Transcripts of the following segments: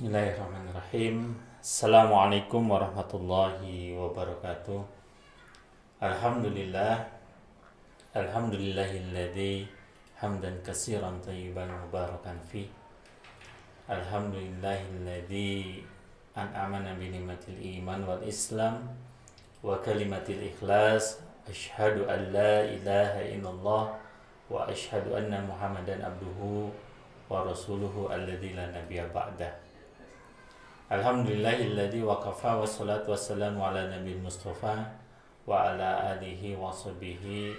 Bismillahirrahmanirrahim. Assalamualaikum warahmatullahi wabarakatuh. Alhamdulillah. Alhamdulillahilladzi hamdan katsiran tayyiban mubarakan fi. Alhamdulillahilladzi an'amana bi ni'matil iman wal islam wa kalimatil ikhlas. Asyhadu an la ilaha illallah wa asyhadu anna Muhammadan abduhu wa rasuluhu alladzi la nabiyya. Alhamdulillahilladzi waqafa wa salatu wassalamu ala nabi mustafa wa ala alihi wa sahbihi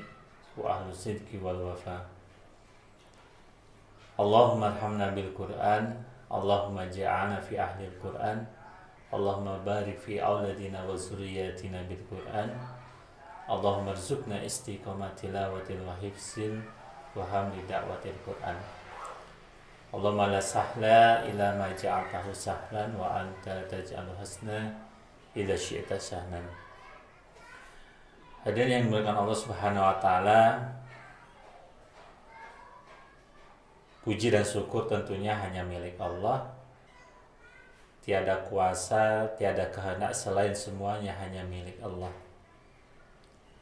wa ahlu sidqi wal wafa. Allahumma arhamna bil Qur'an Allahumma ja'ana fi ahli al-Qur'an Allahumma barik fi auladina wa zuriyatina bil Qur'an Allahumma rizukna istiqamah tilawatil wa hifzil wa hamli da'watil Qur'an Allahumma la sahla ila ma ja'altahu sahlan wa anta taj'alu hasna ila syi'ta sahnan. Hadirin yang dimuliakan Allah Subhanahu wa taala, puji dan syukur tentunya hanya milik Allah. Tiada kuasa, tiada kehendak selain semuanya hanya milik Allah.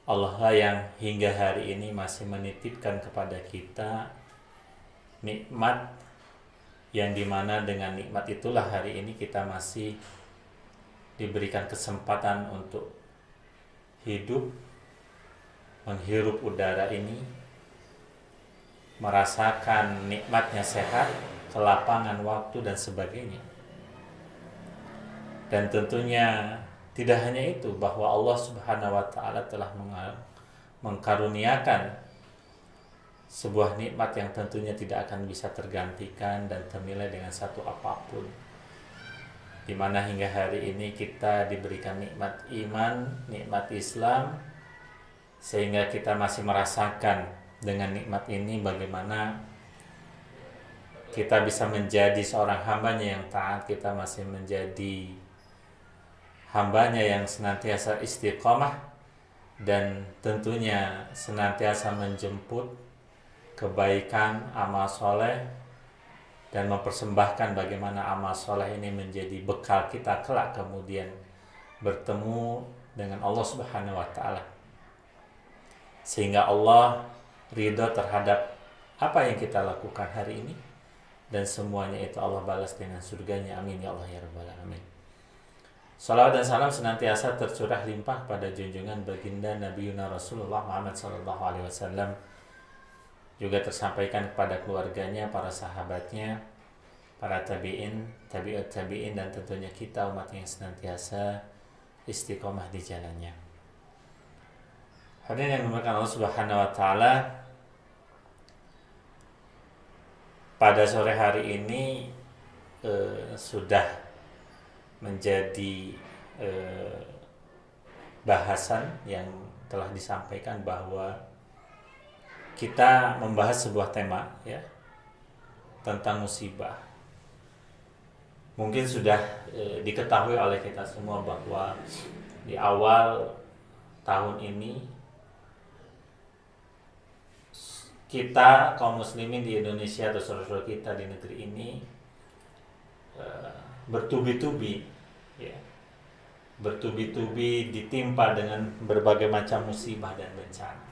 Allah lah yang hingga hari ini masih menitipkan kepada kita nikmat yang di mana dengan nikmat itulah hari ini kita masih diberikan kesempatan untuk hidup menghirup udara ini merasakan nikmatnya sehat kelapangan waktu dan sebagainya. Dan tentunya tidak hanya itu bahwa Allah Subhanahu wa taala telah mengkaruniakan sebuah nikmat yang tentunya tidak akan bisa tergantikan dan ternilai dengan satu apa pun. Di mana hingga hari ini kita diberikan nikmat iman, nikmat Islam sehingga kita masih merasakan dengan nikmat ini bagaimana kita bisa menjadi seorang hambanya yang taat, kita masih menjadi hambanya yang senantiasa istiqomah dan tentunya senantiasa menjemput kebaikan, amal soleh, dan mempersembahkan bagaimana amal soleh ini menjadi bekal kita kelak kemudian bertemu dengan Allah Subhanahu wa taala. Sehingga Allah ridho terhadap apa yang kita lakukan hari ini dan semuanya itu Allah balas dengan surganya. Amin ya Allah ya rabbal alamin. Salawat dan salam senantiasa tercurah limpah pada junjungan baginda Nabi Yuna Rasulullah Muhammad sallallahu alaihi wasallam juga tersampaikan kepada keluarganya, para sahabatnya, para tabi'in, tabi'ut tabi'in dan tentunya kita umat yang senantiasa istiqomah di jalannya. Hadirin yang dimuliakan Allah Subhanahu wa taala, pada sore hari ini eh, sudah menjadi eh, bahasan yang telah disampaikan bahwa kita membahas sebuah tema ya tentang musibah. Mungkin sudah e, diketahui oleh kita semua bahwa di awal tahun ini kita kaum muslimin di Indonesia atau saudara-saudara kita di negeri ini e, bertubi-tubi ya bertubi-tubi ditimpa dengan berbagai macam musibah dan bencana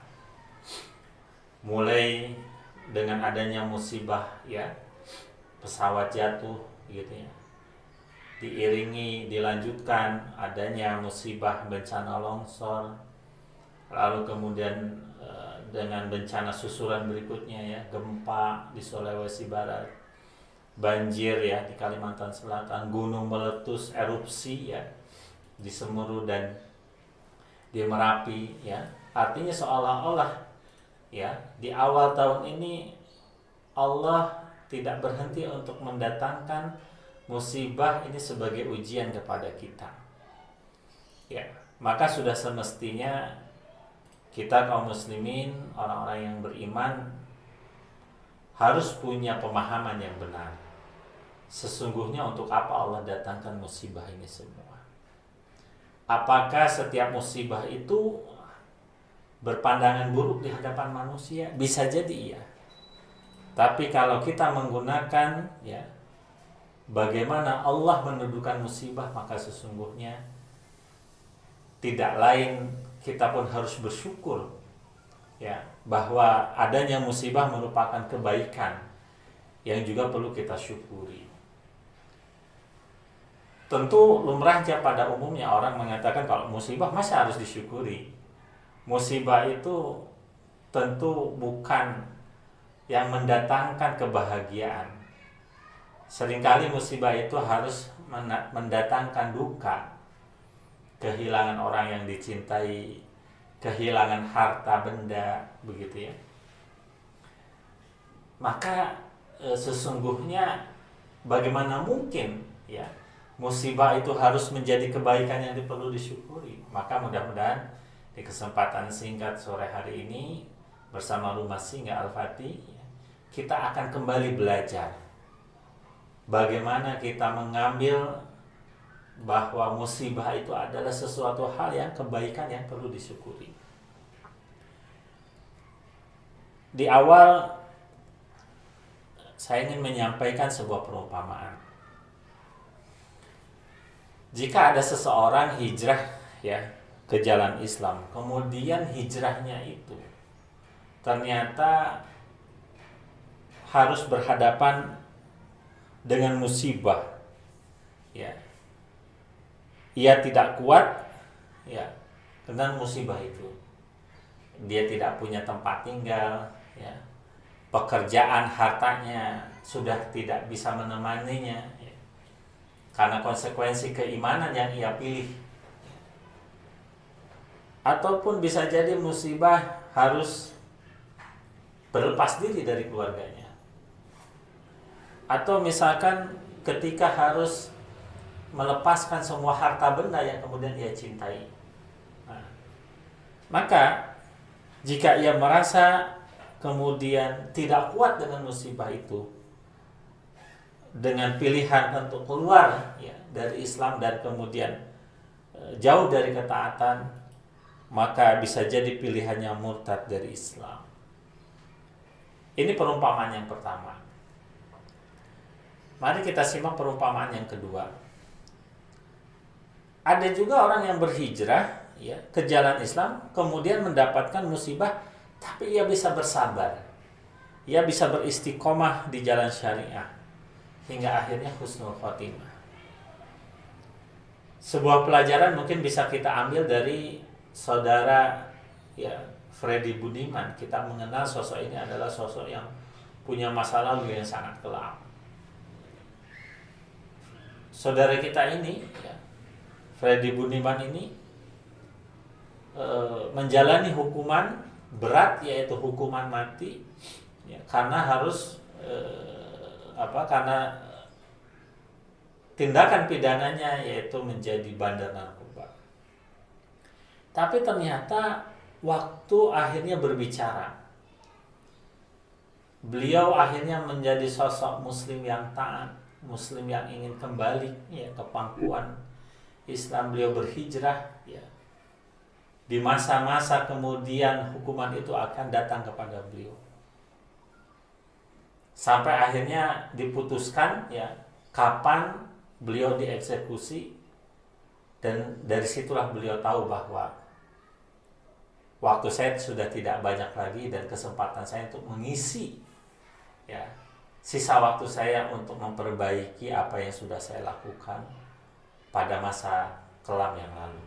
mulai dengan adanya musibah ya. Pesawat jatuh gitu ya. Diiringi dilanjutkan adanya musibah bencana longsor. Lalu kemudian eh, dengan bencana susulan berikutnya ya. Gempa di Sulawesi Barat. Banjir ya di Kalimantan Selatan. Gunung meletus erupsi ya di Semeru dan di Merapi ya. Artinya seolah-olah ya di awal tahun ini Allah tidak berhenti untuk mendatangkan musibah ini sebagai ujian kepada kita. Ya maka sudah semestinya kita kaum muslimin orang-orang yang beriman harus punya pemahaman yang benar. Sesungguhnya untuk apa Allah datangkan musibah ini semua? Apakah setiap musibah itu berpandangan buruk di hadapan manusia bisa jadi iya tapi kalau kita menggunakan ya bagaimana Allah mendudukan musibah maka sesungguhnya tidak lain kita pun harus bersyukur ya bahwa adanya musibah merupakan kebaikan yang juga perlu kita syukuri. Tentu lumrahnya pada umumnya orang mengatakan kalau musibah masa harus disyukuri. Musibah itu tentu bukan yang mendatangkan kebahagiaan. Seringkali musibah itu harus mendatangkan duka, kehilangan orang yang dicintai, kehilangan harta benda, begitu ya. Maka e, sesungguhnya bagaimana mungkin ya musibah itu harus menjadi kebaikan yang perlu disyukuri. Maka mudah-mudahan di kesempatan singkat sore hari ini bersama Rumah Singgah Al-Fatih kita akan kembali belajar bagaimana kita mengambil bahwa musibah itu adalah sesuatu hal yang kebaikan yang perlu disyukuri. Di awal saya ingin menyampaikan sebuah perumpamaan. Jika ada seseorang hijrah ya ke jalan Islam, kemudian hijrahnya itu ternyata harus berhadapan dengan musibah. Ya. Ia tidak kuat ya dengan musibah itu. Dia tidak punya tempat tinggal ya. Pekerjaan hartanya sudah tidak bisa menemaninya ya. karena konsekuensi keimanan yang ia pilih ataupun bisa jadi musibah harus berlepas diri dari keluarganya atau misalkan ketika harus melepaskan semua harta benda yang kemudian ia cintai. Nah, maka jika ia merasa kemudian tidak kuat dengan musibah itu, dengan pilihan untuk keluar ya, dari Islam dan kemudian e, jauh dari ketaatan, maka bisa jadi pilihannya murtad dari Islam. Ini perumpamaan yang pertama. Mari kita simak perumpamaan yang kedua. Ada juga orang yang berhijrah ya ke jalan Islam kemudian mendapatkan musibah tapi ia bisa bersabar. Ia bisa beristiqomah di jalan syariah hingga akhirnya husnul khotimah. Sebuah pelajaran mungkin bisa kita ambil dari saudara ya Freddy Budiman. Kita mengenal sosok ini adalah sosok yang punya masa lalu yang sangat kelam saudara kita ini ya, Freddy Budiman ini e, menjalani hukuman berat yaitu hukuman mati ya, karena harus e, apa karena tindakan pidananya yaitu menjadi bandar narkoba. Tapi ternyata waktu akhirnya berbicara. Beliau akhirnya menjadi sosok muslim yang taat muslim yang ingin kembali ya ke pangkuan Islam. Beliau berhijrah ya. Di masa-masa kemudian hukuman itu akan datang kepada beliau. Sampai akhirnya diputuskan ya kapan beliau dieksekusi. Dan dari situlah beliau tahu bahwa waktu saya sudah tidak banyak lagi dan kesempatan saya untuk mengisi ya sisa waktu saya untuk memperbaiki apa yang sudah saya lakukan pada masa kelam yang lalu.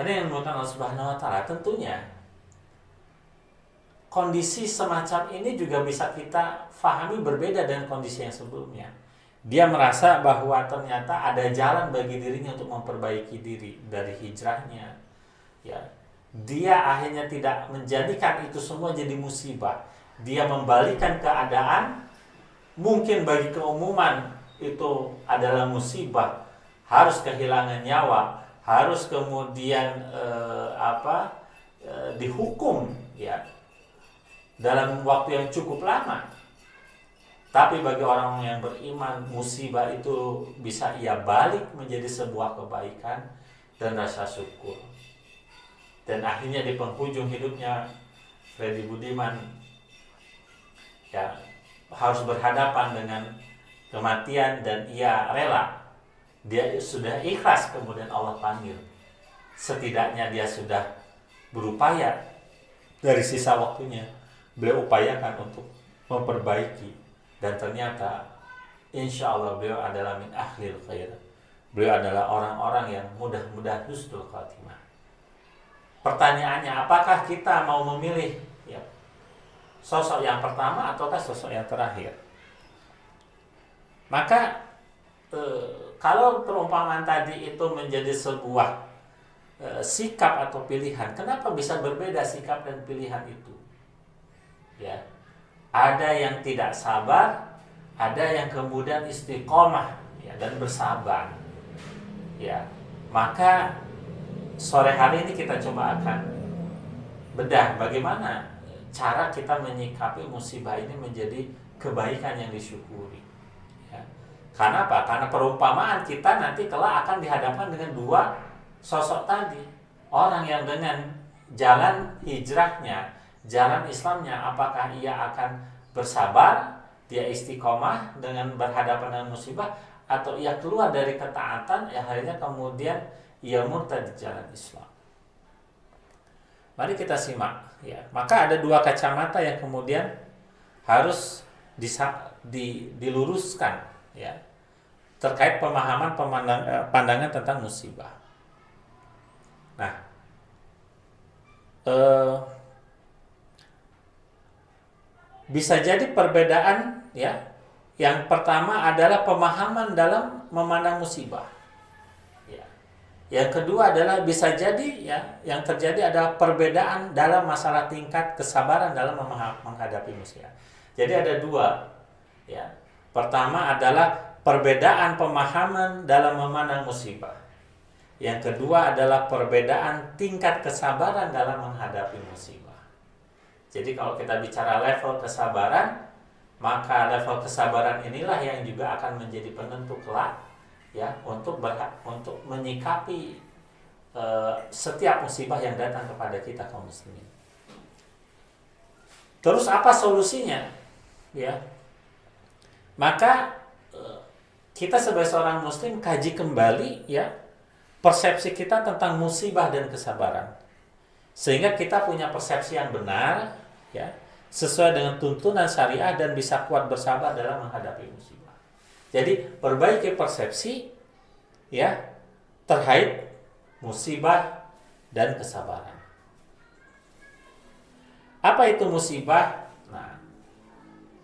Hanya yang dimaksudkan Allah Subhanahu wa taala tentunya kondisi semacam ini juga bisa kita fahami berbeda dengan kondisi yang sebelumnya. Dia merasa bahwa ternyata ada jalan bagi dirinya untuk memperbaiki diri dari hijrahnya. Ya. Dia akhirnya tidak menjadikan itu semua jadi musibah. Dia membalikan keadaan. Mungkin bagi keumuman itu adalah musibah. Harus kehilangan nyawa. Harus kemudian eh, apa eh, dihukum ya. Dalam waktu yang cukup lama. Tapi bagi orang yang beriman musibah itu bisa ia balik menjadi sebuah kebaikan dan rasa syukur dan akhirnya di penghujung hidupnya Freddy Budiman ya harus berhadapan dengan kematian dan ia rela. Dia sudah ikhlas kemudian Allah panggil. Setidaknya dia sudah berupaya dari sisa waktunya. Beliau upayakan untuk memperbaiki. Dan ternyata insya Allah beliau adalah min ahlil khair. Beliau adalah orang-orang yang mudah-mudahan husnul pertanyaannya apakah kita mau memilih ya, sosok yang pertama ataukah sosok yang terakhir maka e, kalau perumpamaan tadi itu menjadi sebuah e, sikap atau pilihan, kenapa bisa berbeda sikap dan pilihan itu? Ya, ada yang tidak sabar, ada yang kemudian istiqomah ya, dan bersabar. Ya, maka sore hari ini kita coba akan bedah bagaimana cara kita menyikapi musibah ini menjadi kebaikan yang disyukuri. Karena apa? Karena perumpamaan kita nanti kelak akan dihadapkan dengan dua sosok tadi. Orang yang dengan jalan hijrahnya, jalan Islamnya, apakah ia akan bersabar, dia istiqomah dengan berhadapan dengan musibah, atau ia keluar dari ketaatan, ya akhirnya kemudian ia murtad di jalan Islam. Mari kita simak. Ya, maka ada dua kacamata yang kemudian harus disa, di, diluruskan, ya terkait pemahaman pemandang, eh, pandangan tentang musibah. Nah, eh, bisa jadi perbedaan ya. Yang pertama adalah pemahaman dalam memandang musibah. Ya. Yang kedua adalah bisa jadi ya yang terjadi adalah perbedaan dalam masalah tingkat kesabaran dalam menghadapi musibah. Jadi ada dua ya. Pertama adalah perbedaan pemahaman dalam memandang musibah. Yang kedua adalah perbedaan tingkat kesabaran dalam menghadapi musibah. Jadi kalau kita bicara level kesabaran, maka level kesabaran inilah yang juga akan menjadi penentu kelak ya untuk berhak, untuk menyikapi uh, setiap musibah yang datang kepada kita kaum muslimin. Terus apa solusinya? Ya. Maka kita sebagai seorang muslim kaji kembali ya persepsi kita tentang musibah dan kesabaran. Sehingga kita punya persepsi yang benar ya sesuai dengan tuntunan syariah dan bisa kuat bersabar dalam menghadapi musibah. Jadi perbaiki persepsi ya terkait musibah dan kesabaran. Apa itu musibah?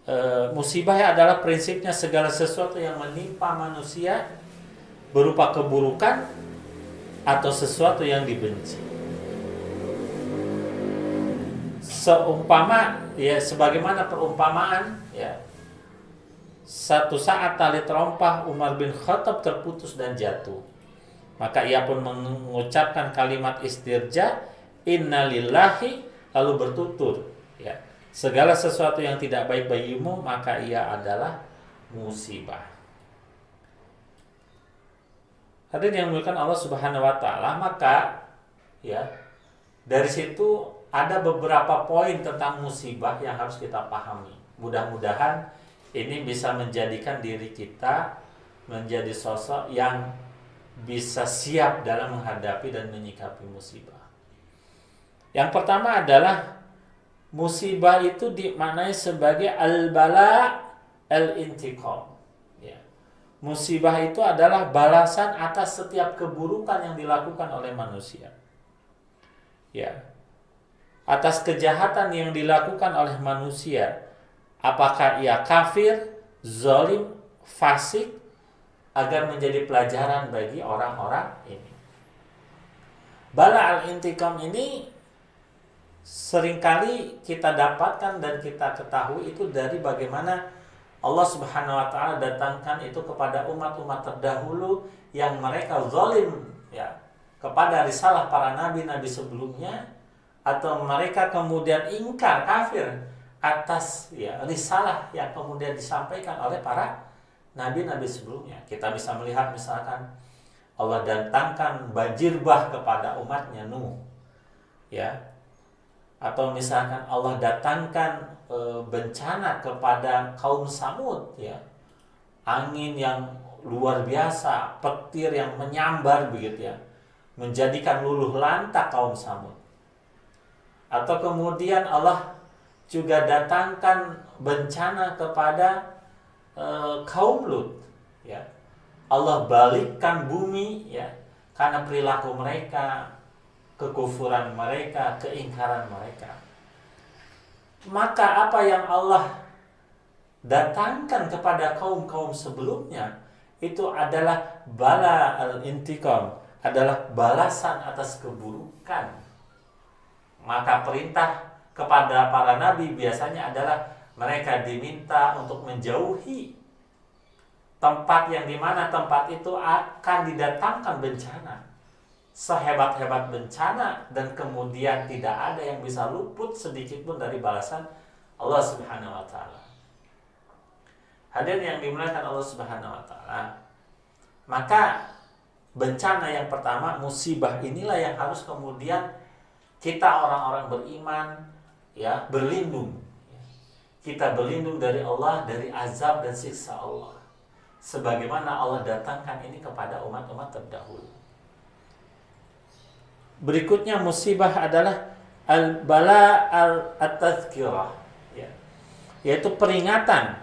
e, musibah adalah prinsipnya segala sesuatu yang menimpa manusia berupa keburukan atau sesuatu yang dibenci. Seumpama ya sebagaimana perumpamaan ya satu saat tali terompah Umar bin Khattab terputus dan jatuh. Maka ia pun mengucapkan kalimat istirja innalillahi lalu bertutur ya segala sesuatu yang tidak baik bagimu maka ia adalah musibah. Hadirin yang muliakan Allah Subhanahu wa taala, maka ya dari situ ada beberapa poin tentang musibah yang harus kita pahami. Mudah-mudahan ini bisa menjadikan diri kita menjadi sosok yang bisa siap dalam menghadapi dan menyikapi musibah. Yang pertama adalah musibah itu dimaknai sebagai al-bala al-intiqam. Ya. Musibah itu adalah balasan atas setiap keburukan yang dilakukan oleh manusia. Ya. Atas kejahatan yang dilakukan oleh manusia, apakah ia kafir, zalim, fasik agar menjadi pelajaran bagi orang-orang ini. Bala al-intikam ini sering kali kita dapatkan dan kita ketahui itu dari bagaimana Allah Subhanahu wa taala datangkan itu kepada umat-umat terdahulu yang mereka zalim ya kepada risalah para nabi-nabi sebelumnya atau mereka kemudian ingkar kafir atas ya risalah yang kemudian disampaikan oleh para nabi-nabi sebelumnya. Kita bisa melihat misalkan Allah datangkan banjir bah kepada umatnya Nuh. Ya, atau misalkan Allah datangkan e, bencana kepada kaum Samud ya angin yang luar biasa, petir yang menyambar begitu ya, menjadikan luluh lantak kaum Samud. Atau kemudian Allah juga datangkan bencana kepada e, kaum Lut, ya. Allah balikkan bumi ya karena perilaku mereka, kekufuran mereka, keingkaran mereka. Maka apa yang Allah datangkan kepada kaum-kaum sebelumnya itu adalah bala al-intiqam, adalah balasan atas keburukan. Maka perintah kepada para nabi biasanya adalah mereka diminta untuk menjauhi tempat yang di mana tempat itu akan didatangkan bencana sehebat-hebat bencana dan kemudian tidak ada yang bisa luput sedikit pun dari balasan Allah Subhanahu wa taala. Hadirin yang dimuliakan Allah Subhanahu wa taala. Maka bencana yang pertama musibah inilah yang harus kemudian kita orang-orang beriman ya berlindung. Kita berlindung dari Allah dari azab dan siksa Allah sebagaimana Allah datangkan ini kepada umat-umat terdahulu. Berikutnya musibah adalah al-bala al-tazkirah ya. Yaitu peringatan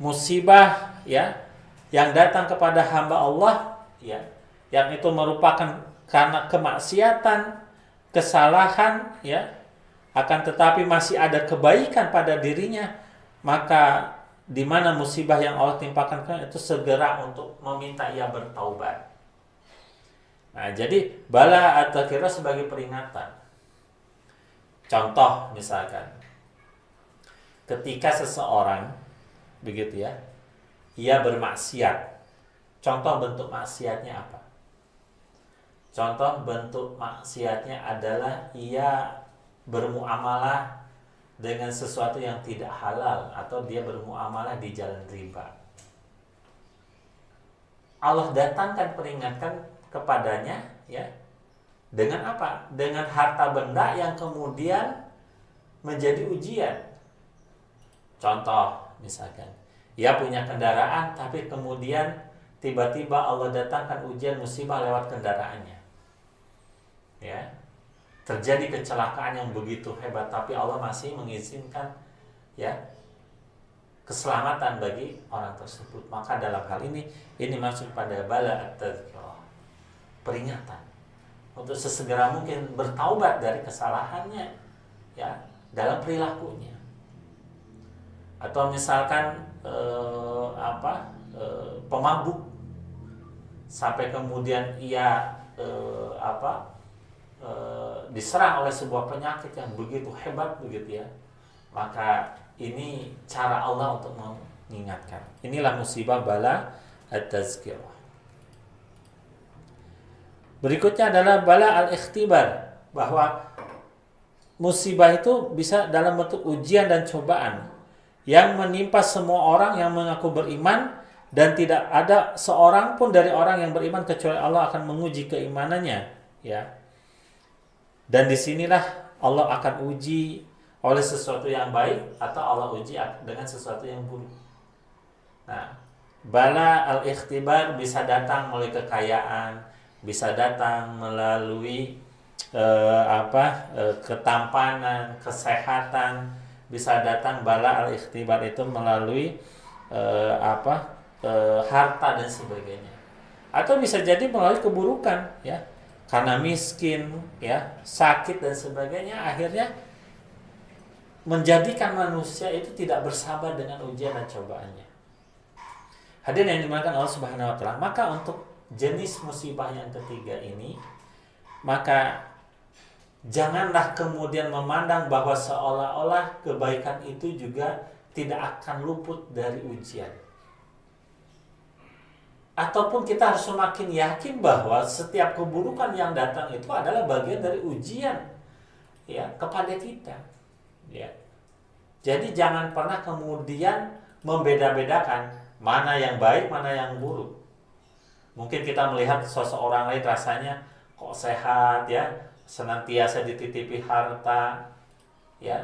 musibah ya yang datang kepada hamba Allah ya yang itu merupakan karena kemaksiatan, kesalahan ya akan tetapi masih ada kebaikan pada dirinya maka di mana musibah yang Allah timpakan itu segera untuk meminta ia bertaubat. Nah, jadi bala atau kira sebagai peringatan. Contoh misalkan, ketika seseorang begitu ya, ia bermaksiat. Contoh bentuk maksiatnya apa? Contoh bentuk maksiatnya adalah ia bermuamalah dengan sesuatu yang tidak halal atau dia bermuamalah di jalan riba. Allah datangkan peringatkan kepadanya ya dengan apa? Dengan harta benda yang kemudian menjadi ujian. Contoh misalkan, ia punya kendaraan tapi kemudian tiba-tiba Allah datangkan ujian musibah lewat kendaraannya. Ya, terjadi kecelakaan yang begitu hebat tapi Allah masih mengizinkan ya keselamatan bagi orang tersebut. Maka dalam hal ini ini masuk pada bala at peringatan. Untuk sesegera mungkin bertaubat dari kesalahannya ya dalam perilakunya. Atau misalkan eh, apa eh, pemabuk sampai kemudian ia eh, apa Eh, diserang oleh sebuah penyakit yang begitu hebat begitu ya. Maka ini cara Allah untuk mengingatkan. Inilah musibah bala at-tazkirah. Berikutnya adalah bala al-ikhtibar bahwa musibah itu bisa dalam bentuk ujian dan cobaan yang menimpa semua orang yang mengaku beriman dan tidak ada seorang pun dari orang yang beriman kecuali Allah akan menguji keimanannya ya dan di sinilah Allah akan uji oleh sesuatu yang baik atau Allah uji dengan sesuatu yang buruk. Nah, bala al-ikhtibar bisa datang melalui kekayaan, bisa datang melalui eh, apa eh, ketampanan, kesehatan, bisa datang bala al-ikhtibar itu melalui eh, apa eh, harta dan sebagainya. Atau bisa jadi melalui keburukan, ya karena miskin, ya, sakit dan sebagainya, akhirnya menjadikan manusia itu tidak bersabar dengan ujian dan cobaannya. Hadirin yang dimakan Allah Subhanahu wa taala, maka untuk jenis musibah yang ketiga ini, maka janganlah kemudian memandang bahwa seolah-olah kebaikan itu juga tidak akan luput dari ujian ataupun kita harus semakin yakin bahwa setiap keburukan yang datang itu adalah bagian dari ujian ya kepada kita ya. Jadi jangan pernah kemudian membeda-bedakan mana yang baik mana yang buruk. Mungkin kita melihat seseorang lain rasanya kok sehat ya senantiasa dititipi harta ya.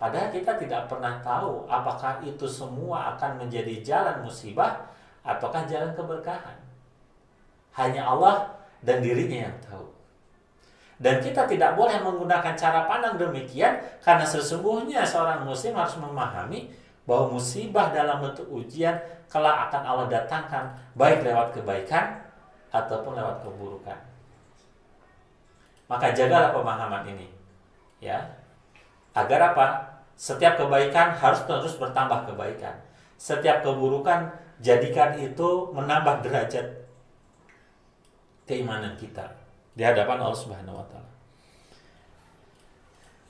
Padahal kita tidak pernah tahu apakah itu semua akan menjadi jalan musibah ataukah jalan keberkahan. Hanya Allah dan dirinya yang tahu. Dan kita tidak boleh menggunakan cara pandang demikian karena sesungguhnya seorang muslim harus memahami bahwa musibah dalam bentuk ujian kelak akan Allah datangkan baik lewat kebaikan ataupun lewat keburukan. Maka jagalah pemahaman ini. Ya. Agar apa? Setiap kebaikan harus terus bertambah kebaikan. Setiap keburukan jadikan itu menambah derajat keimanan kita di hadapan Allah Subhanahu wa taala.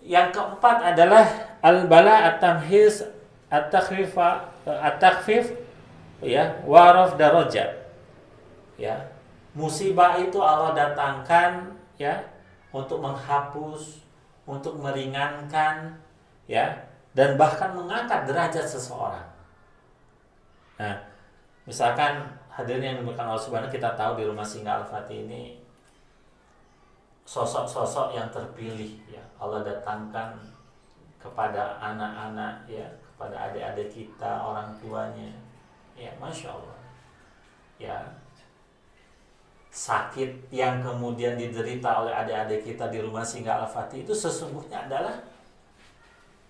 Yang keempat adalah al-bala at-tamhiz at-takhfif at-takhfif ya, waraf darajat. Ya. Musibah itu Allah datangkan ya untuk menghapus, untuk meringankan ya dan bahkan mengangkat derajat seseorang. Nah, misalkan hadirin yang dimuliakan Allah Subhanahu kita tahu di rumah singgah Al-Fatih ini sosok-sosok yang terpilih ya Allah datangkan kepada anak-anak ya kepada adik-adik kita orang tuanya ya masya Allah ya sakit yang kemudian diderita oleh adik-adik kita di rumah singgah Al-Fatih itu sesungguhnya adalah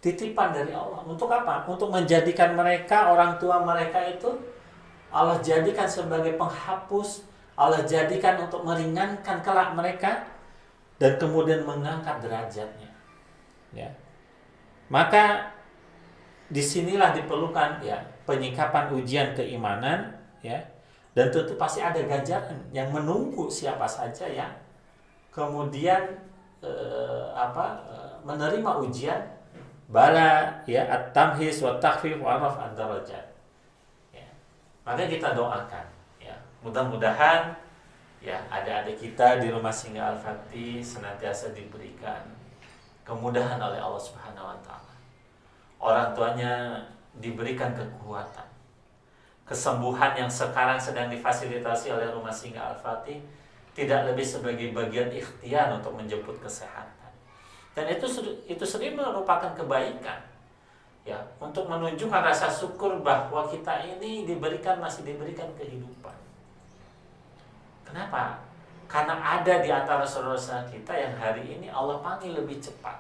titipan dari Allah. Untuk apa? Untuk menjadikan mereka, orang tua mereka itu Allah jadikan sebagai penghapus, Allah jadikan untuk meringankan kelak mereka dan kemudian mengangkat derajatnya. Ya. Maka di sinilah diperlukan ya penyikapan ujian keimanan ya dan tentu pasti ada ganjaran yang menunggu siapa saja yang kemudian eh, apa eh, menerima ujian bala ya at-tamhis wa takhfif wa raf ad-darajat. Maka kita doakan ya. Mudah-mudahan ya adik-adik kita di rumah singgah Al-Fatih senantiasa diberikan kemudahan oleh Allah Subhanahu wa taala. Orang tuanya diberikan kekuatan. Kesembuhan yang sekarang sedang difasilitasi oleh rumah singgah Al-Fatih tidak lebih sebagai bagian ikhtiar untuk menjemput kesehatan dan itu itu sendiri merupakan kebaikan ya untuk menunjukkan rasa syukur bahwa kita ini diberikan masih diberikan kehidupan. Kenapa? Karena ada di antara saudara-saudara kita yang hari ini Allah panggil lebih cepat.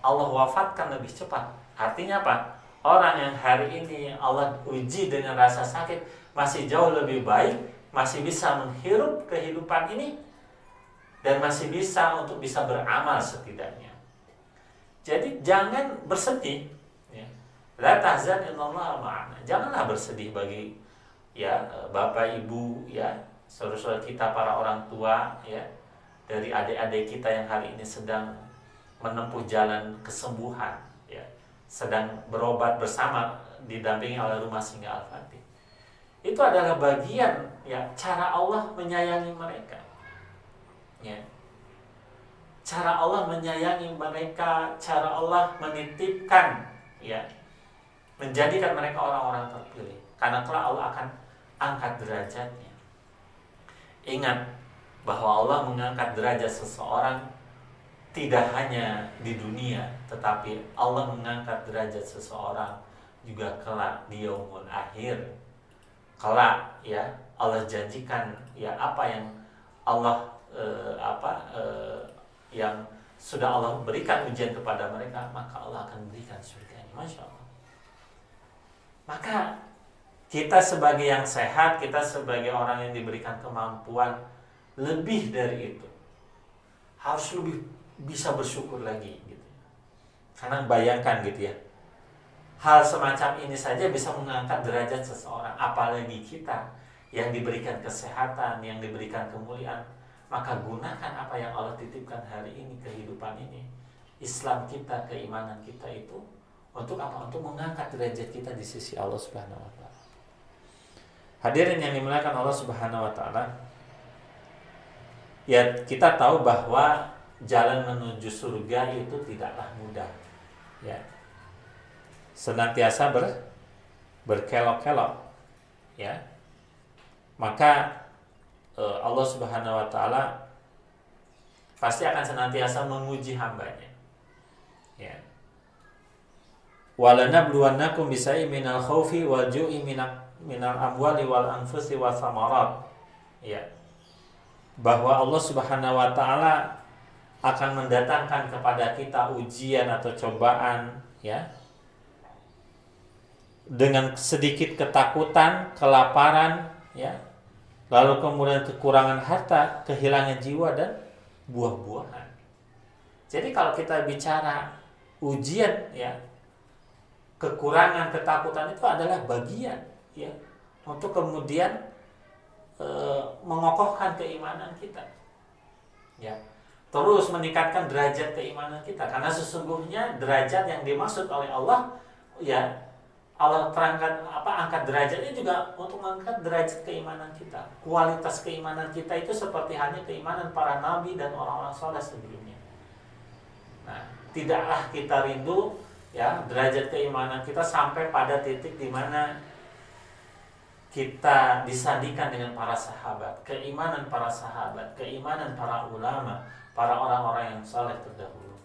Allah wafatkan lebih cepat. Artinya apa? Orang yang hari ini Allah uji dengan rasa sakit masih jauh lebih baik masih bisa menghirup kehidupan ini dan masih bisa untuk bisa beramal setidaknya. Jadi jangan bersedih. La tahzan illallah ma'ana. Janganlah bersedih bagi ya bapak ibu ya saudara-saudara kita para orang tua ya dari adik-adik kita yang hari ini sedang menempuh jalan kesembuhan ya sedang berobat bersama didampingi oleh rumah singgah Al-Fatih itu adalah bagian ya cara Allah menyayangi mereka ya cara Allah menyayangi mereka cara Allah menitipkan ya menjadikan mereka orang-orang terpilih. Karena telah Allah akan angkat derajatnya. Ingat bahwa Allah mengangkat derajat seseorang tidak hanya di dunia tetapi Allah mengangkat derajat seseorang juga kelak di yaumul akhir. Kelak ya Allah janjikan ya apa yang Allah eh, apa eh, yang sudah Allah berikan ujian kepada mereka maka Allah akan berikan surga ini masya Allah maka kita sebagai yang sehat kita sebagai orang yang diberikan kemampuan lebih dari itu harus lebih bisa bersyukur lagi gitu. Karena bayangkan gitu ya hal semacam ini saja bisa mengangkat derajat seseorang apalagi kita yang diberikan kesehatan yang diberikan kemuliaan. Maka gunakan apa yang Allah titipkan hari ini kehidupan ini. Islam kita keimanan kita itu untuk apa untuk mengangkat derajat kita di sisi Allah Subhanahu wa taala hadirin yang dimuliakan Allah Subhanahu wa taala ya kita tahu bahwa jalan menuju surga itu tidaklah mudah ya senantiasa ber berkelok-kelok ya maka Eh, Allah Subhanahu wa taala pasti akan senantiasa menguji hambanya. Ya. Walanabluwannakum bisai minal khawfi wal ju'i minal amwali wal anfusi wa samarat ya bahwa Allah Subhanahu wa taala akan mendatangkan kepada kita ujian atau cobaan ya dengan sedikit ketakutan, kelaparan ya. Lalu kemudian kekurangan harta, kehilangan jiwa dan buah-buahan. Jadi kalau kita bicara ujian ya kekurangan ketakutan itu adalah bagian ya untuk kemudian e, mengokohkan keimanan kita. Ya terus meningkatkan derajat keimanan kita. Karena sesungguhnya derajat yang dimaksud oleh Allah ya Allah terangkat apa angkat derajatnya juga untuk mengangkat derajat keimanan kita. Kualitas keimanan kita itu seperti hanya keimanan para nabi dan orang-orang soleh sebelumnya. Nah tidaklah kita rindu ya derajat keimanan kita sampai pada titik di mana kita disandingkan dengan para sahabat, keimanan para sahabat, keimanan para ulama, para orang-orang yang saleh terdahulu.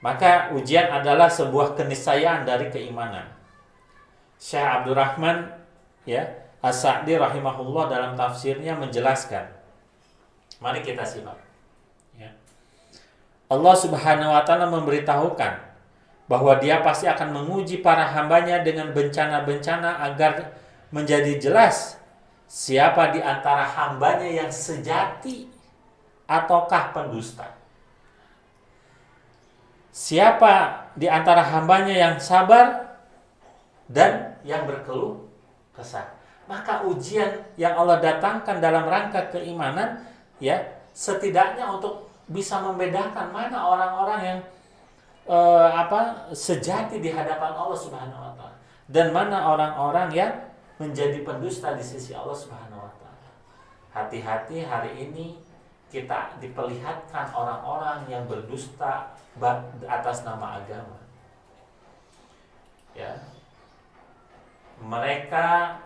Maka ujian adalah sebuah keniscayaan dari keimanan. Syekh Abdurrahman ya, As-Sa'di rahimahullah dalam tafsirnya menjelaskan. Mari kita simak. Allah Subhanahu wa taala memberitahukan bahwa Dia pasti akan menguji para hambanya dengan bencana-bencana agar menjadi jelas siapa di antara hambanya yang sejati ataukah pendusta. Siapa di antara hambanya yang sabar dan yang berkeluh kesah. Maka ujian yang Allah datangkan dalam rangka keimanan ya setidaknya untuk bisa membedakan mana orang-orang yang uh, apa sejati di hadapan Allah Subhanahu wa taala dan mana orang-orang yang menjadi pendusta di sisi Allah Subhanahu wa taala. Hati-hati hari ini kita diperlihatkan orang-orang yang berdusta atas nama agama. Ya. Mereka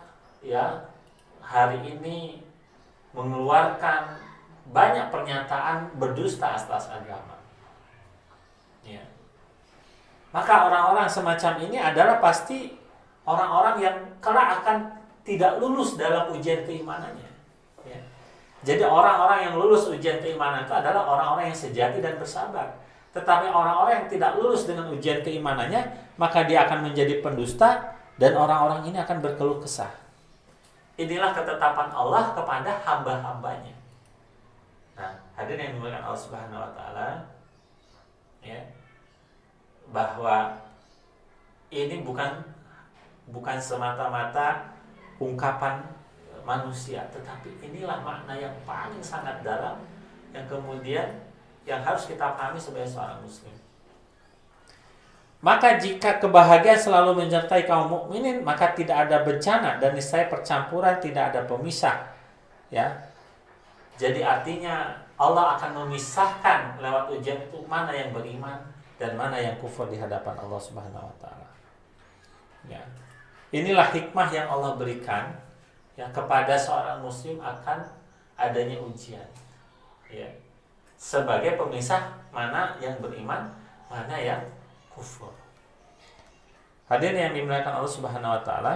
ya hari ini mengeluarkan banyak pernyataan berdusta atas agama. Ya. Maka orang-orang semacam ini adalah pasti orang-orang yang kelak akan tidak lulus dalam ujian keimanannya. Ya. Jadi orang-orang yang lulus ujian keimanan itu adalah orang-orang yang sejati dan bersabar. Tetapi orang-orang yang tidak lulus dengan ujian keimanannya, maka dia akan menjadi pendusta dan orang-orang ini akan berkeluh kesah. Inilah ketetapan Allah kepada hamba-hambanya. Nah, hadirin yang dimuliakan Allah Subhanahu wa taala ya bahwa ini bukan bukan semata-mata ungkapan manusia, tetapi inilah makna yang paling sangat dalam yang kemudian yang harus kita pahami sebagai seorang muslim. Maka jika kebahagiaan selalu menyertai kaum mukminin, maka tidak ada bencana dan niscaya percampuran tidak ada pemisah. Ya, jadi artinya Allah akan memisahkan lewat ujian itu mana yang beriman dan mana yang kufur di hadapan Allah Subhanahu wa taala. Ya. Inilah hikmah yang Allah berikan ya kepada seorang muslim akan adanya ujian. Ya. Sebagai pemisah mana yang beriman, mana yang kufur. Hadirin yang dimuliakan Allah Subhanahu wa taala,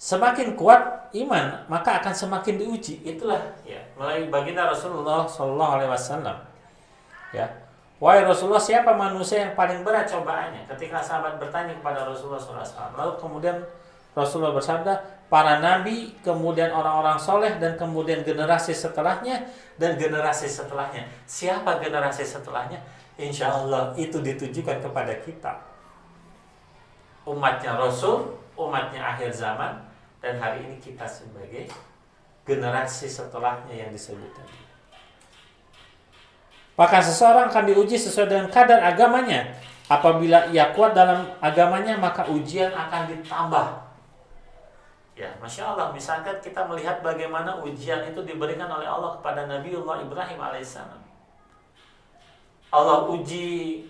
semakin kuat iman maka akan semakin diuji. Itulah. Ya mulai baginda Rasulullah Shallallahu Alaihi Wasallam. Ya. Wahai Rasulullah siapa manusia yang paling berat cobaannya? Ketika sahabat bertanya kepada Rasulullah SAW lalu kemudian Rasulullah bersabda para nabi kemudian orang-orang soleh dan kemudian generasi setelahnya dan generasi setelahnya. Siapa generasi setelahnya? Insya Allah itu ditujukan kepada kita. Umatnya Rasul umatnya akhir zaman dan hari ini kita sebagai generasi setelahnya yang disebut tadi. Maka seseorang akan diuji sesuai dengan kadar agamanya. Apabila ia kuat dalam agamanya, maka ujian akan ditambah. Ya, masya Allah. Misalkan kita melihat bagaimana ujian itu diberikan oleh Allah kepada Nabiullah Ibrahim alaihissalam. Allah uji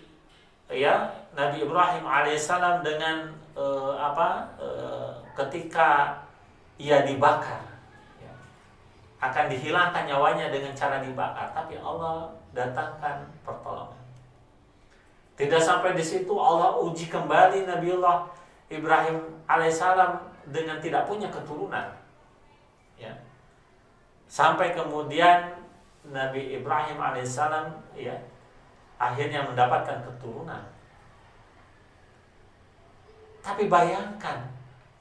ya Nabi Ibrahim alaihissalam dengan uh, apa uh, ketika ia dibakar ya, akan dihilangkan nyawanya dengan cara dibakar tapi Allah datangkan pertolongan Tidak sampai di situ Allah uji kembali Nabiullah Ibrahim alaihissalam dengan tidak punya keturunan. Ya. Sampai kemudian Nabi Ibrahim alaihissalam ya akhirnya mendapatkan keturunan. Tapi bayangkan,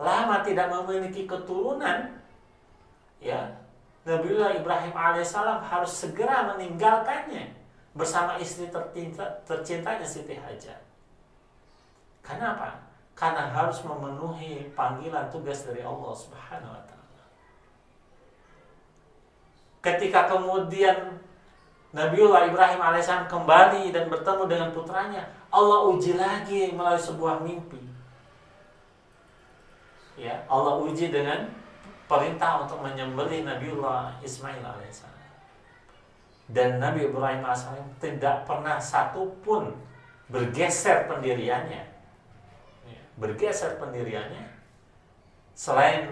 lama tidak memiliki keturunan, ya Nabiullah Ibrahim alaihissalam harus segera meninggalkannya bersama istri tercinta, tercintanya Siti Hajar. Karena apa? Karena harus memenuhi panggilan tugas dari Allah Subhanahu wa taala. Ketika kemudian Nabiullah Ibrahim alaihissalam kembali dan bertemu dengan putranya, Allah uji lagi melalui sebuah mimpi. Ya, Allah uji dengan perintah untuk menyembelih Nabiullah Ismail alaihissalam dan Nabi Ibrahim AS tidak pernah satupun bergeser pendiriannya. Ya, bergeser pendiriannya selain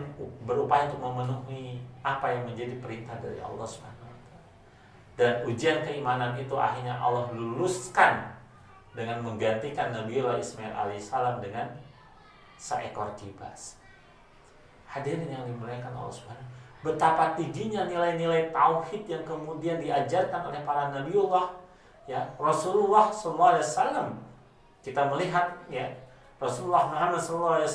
berupaya untuk memenuhi apa yang menjadi perintah dari Allah Subhanahu dan ujian keimanan itu akhirnya Allah luluskan dengan menggantikan Nabiullah Ismail alaihissalam dengan seekor kibas. Hadirin yang dimuliakan Allah Subhanahu betapa tingginya nilai-nilai tauhid yang kemudian diajarkan oleh para nabiullah ya Rasulullah SAW kita melihat ya Rasulullah Muhammad SAW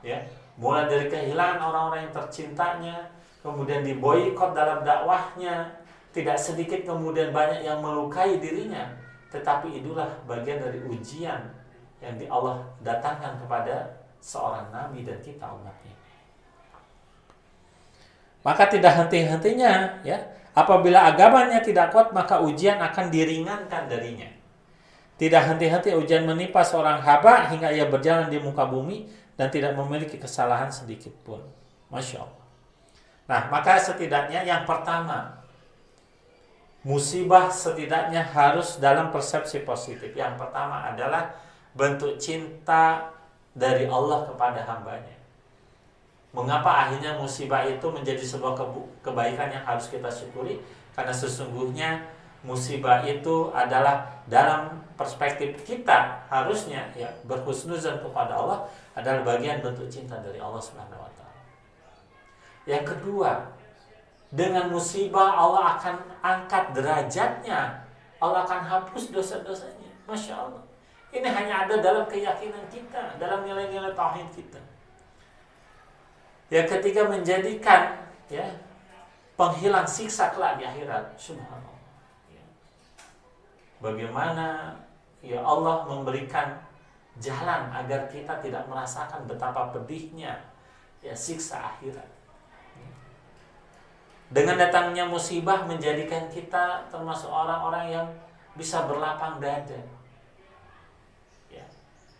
ya mulai dari kehilangan orang-orang yang tercintanya kemudian diboikot dalam dakwahnya tidak sedikit kemudian banyak yang melukai dirinya tetapi itulah bagian dari ujian yang di Allah datangkan kepada seorang nabi dan kita umatnya maka tidak henti-hentinya ya. Apabila agamanya tidak kuat maka ujian akan diringankan darinya. Tidak henti-henti ujian menimpa seorang haba hingga ia berjalan di muka bumi dan tidak memiliki kesalahan sedikit pun. Masya Allah. Nah maka setidaknya yang pertama musibah setidaknya harus dalam persepsi positif. Yang pertama adalah bentuk cinta dari Allah kepada hambanya Mengapa akhirnya musibah itu menjadi sebuah kebaikan yang harus kita syukuri? Karena sesungguhnya musibah itu adalah dalam perspektif kita harusnya ya berhusnuzan kepada Allah adalah bagian bentuk cinta dari Allah Subhanahu wa taala. Yang kedua, dengan musibah Allah akan angkat derajatnya. Allah akan hapus dosa-dosanya. Masya Allah. Ini hanya ada dalam keyakinan kita, dalam nilai-nilai tauhid kita. Yang ketiga menjadikan ya penghilang siksa kelak di akhirat. Subhanallah. Ya. Bagaimana ya Allah memberikan jalan agar kita tidak merasakan betapa pedihnya ya siksa akhirat. Dengan datangnya musibah menjadikan kita termasuk orang-orang yang bisa berlapang dada. Ya.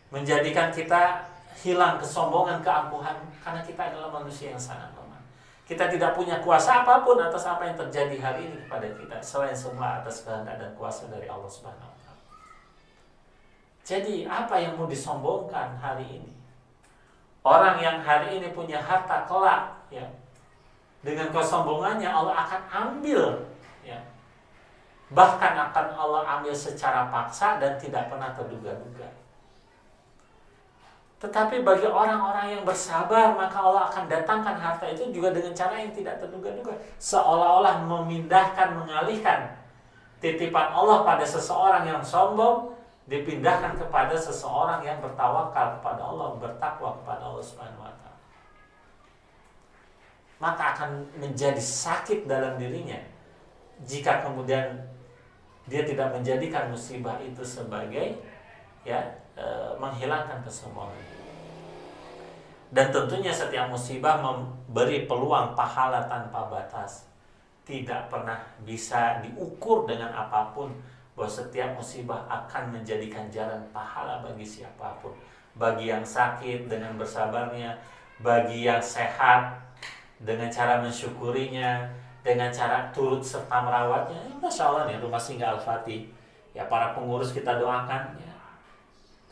Menjadikan kita hilang kesombongan, keangkuhan karena kita adalah manusia yang sangat lemah. Kita tidak punya kuasa apa pun atas apa yang terjadi hari ini kepada kita selain semua atas kehendak dan kuasa dari Allah Subhanahu wa. Jadi, apa yang mau disombongkan hari ini? Orang yang hari ini punya harta kelak ya. Dengan kesombongannya Allah akan ambil ya. Bahkan akan Allah ambil secara paksa dan tidak pernah terduga-duga. Tetapi bagi orang-orang yang bersabar, maka Allah akan datangkan harta itu juga dengan cara yang tidak terduga-duga. Seolah-olah memindahkan, mengalihkan titipan Allah pada seseorang yang sombong, dipindahkan kepada seseorang yang bertawakal kepada Allah, bertakwa kepada Allah Subhanahu wa. Maka akan menjadi sakit dalam dirinya jika kemudian dia tidak menjadikan musibah itu sebagai ya e, menghilangkan kesombongan. Dan tentunya setiap musibah memberi peluang pahala tanpa batas. Tidak pernah bisa diukur dengan apa pun bahwa setiap musibah akan menjadikan jalan pahala bagi siapa pun. Bagi yang sakit dengan bersabarnya, bagi yang sehat dengan cara mensyukurinya, dengan cara turut serta merawatnya. Ya, Masya Allah nih rumah singgah Al-Fatih. Ya para pengurus kita doakan ya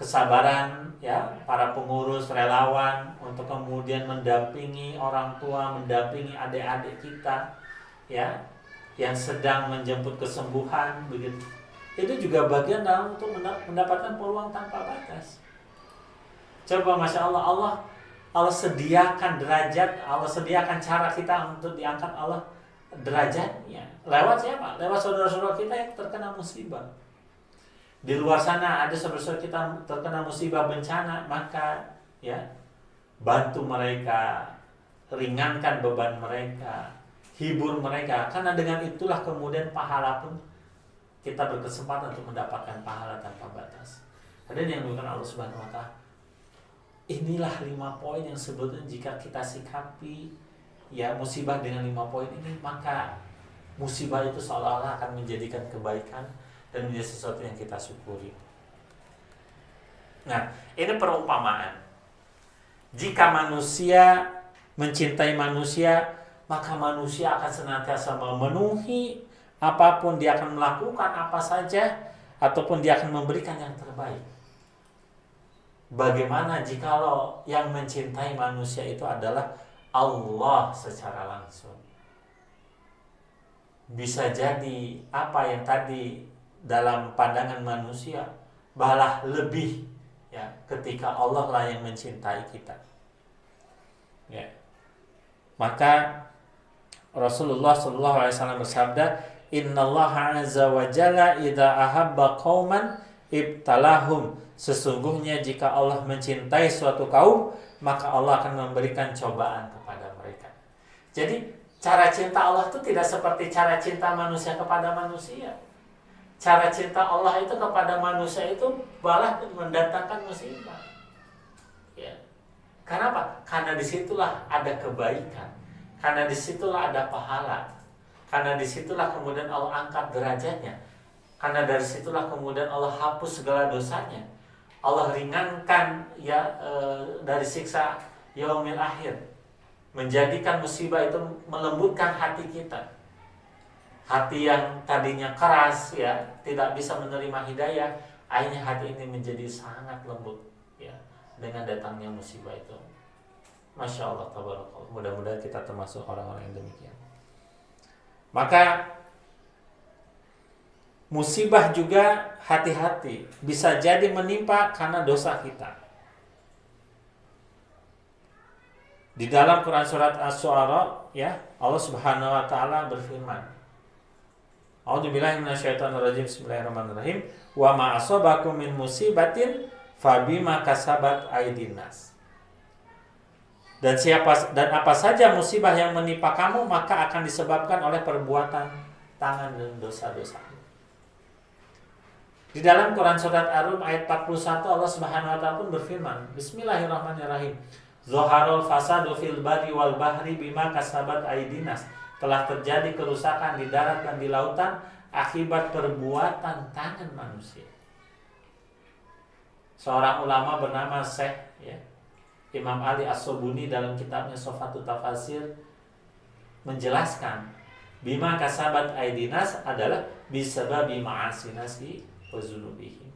kesabaran ya para pengurus relawan untuk kemudian mendampingi orang tua, mendampingi adik-adik kita ya yang sedang menjemput kesembuhan begitu. itu juga bagian dalam untuk mendapatkan peluang tanpa batas. Coba masya Allah Allah Allah sediakan derajat, Allah sediakan cara kita untuk diangkat Allah derajatnya. Lewat siapa? Lewat saudara-saudara kita yang terkena musibah. Di luar sana ada saudara-saudara kita terkena musibah bencana, maka ya bantu mereka, ringankan beban mereka, hibur mereka. Karena dengan itulah kemudian pahala pun kita berkesempatan untuk mendapatkan pahala tanpa batas. Ada yang bukan Allah Subhanahu wa taala inilah lima poin yang sebetulnya jika kita sikapi ya musibah dengan lima poin ini maka musibah itu seolah-olah akan menjadikan kebaikan dan menjadi sesuatu yang kita syukuri. Nah, ini perumpamaan. Jika manusia mencintai manusia, maka manusia akan senantiasa memenuhi apa pun dia akan melakukan apa saja ataupun dia akan memberikan yang terbaik. Bagaimana jikalau yang mencintai manusia itu adalah Allah secara langsung? Bisa jadi apa yang tadi dalam pandangan manusia balah lebih ya ketika Allah lah yang mencintai kita. Ya. Maka Rasulullah Shallallahu Alaihi Wasallam bersabda, Inna Allah azza wa jalla idza ahabba qauman ibtalahum Sesungguhnya jika Allah mencintai suatu kaum, maka Allah akan memberikan cobaan kepada mereka. Jadi, cara cinta Allah itu tidak seperti cara cinta manusia kepada manusia. Cara cinta Allah itu kepada manusia itu malah mendatangkan musibah. Ya. Karena apa? Karena di situlah ada kebaikan. Karena di situlah ada pahala. Karena di situlah kemudian Allah angkat derajatnya. Karena dari situlah kemudian Allah hapus segala dosanya Allah ringankan ya e, dari siksa yaumil akhir menjadikan musibah itu melembutkan hati kita hati yang tadinya keras ya tidak bisa menerima hidayah akhirnya hati ini menjadi sangat lembut ya dengan datangnya musibah itu masya Allah tabarakallah mudah-mudahan kita termasuk orang-orang yang demikian maka musibah juga hati-hati bisa jadi menimpa karena dosa kita. Di dalam Quran surat Asy-Syu'ara ya, Allah Subhanahu wa taala berfirman. A'udzubillahi minasyaitonirrajim. Bismillahirrahmanirrahim. Wa ma asabakum min musibatin fabima kasabat aydinas. Dan siapa dan apa saja musibah yang menimpa kamu maka akan disebabkan oleh perbuatan tangan dan dosa-dosa. Di dalam Quran surat Ar-Rum ayat 41 Allah Subhanahu wa taala pun berfirman, Bismillahirrahmanirrahim. Zoharul fasadu fil bari wal bahri bima kasabat aidinas. Telah terjadi kerusakan di darat dan di lautan akibat perbuatan tangan manusia. Seorang ulama bernama Syekh ya, Imam Ali As-Sobuni dalam kitabnya Sofatul Tafasir menjelaskan bima kasabat aidinas adalah bisababi ma'asinasi wazunubihim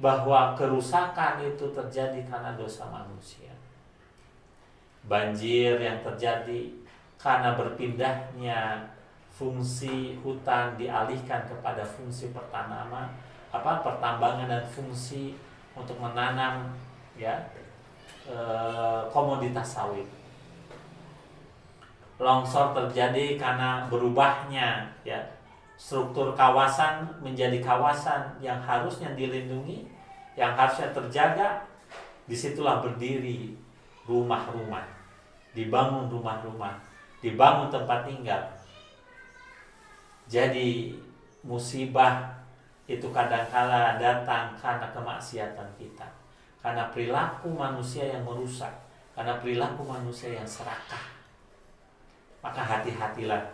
bahwa kerusakan itu terjadi karena dosa manusia banjir yang terjadi karena berpindahnya fungsi hutan dialihkan kepada fungsi pertanaman apa pertambangan dan fungsi untuk menanam ya e, komoditas sawit. Longsor terjadi karena berubahnya ya struktur kawasan menjadi kawasan yang harusnya dilindungi, yang harusnya terjaga, di situlah berdiri rumah-rumah, dibangun rumah-rumah, dibangun tempat tinggal. Jadi musibah itu kadangkala datang karena kemaksiatan kita, karena perilaku manusia yang merusak, karena perilaku manusia yang serakah. Maka hati-hatilah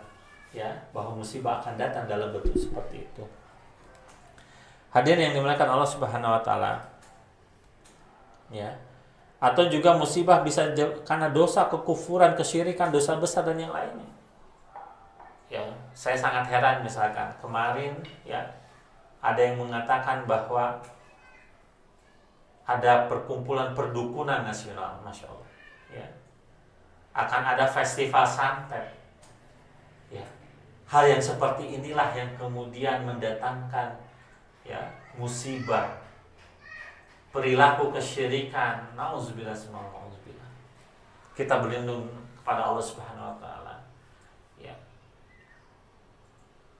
ya bahwa musibah akan datang dalam bentuk seperti itu. Hadirin yang dimuliakan Allah Subhanahu wa taala. Ya. Atau juga musibah bisa karena dosa, kekufuran, kesyirikan, dosa besar dan yang lainnya. Ya, saya sangat heran misalkan kemarin ya ada yang mengatakan bahwa ada perkumpulan perdukunan nasional, masya Allah. Ya. Akan ada festival santet hal yang seperti inilah yang kemudian mendatangkan ya musibah perilaku kesyirikan. Nauzubillah nauzubillah kita berlindung kepada Allah Subhanahu wa taala. Ya.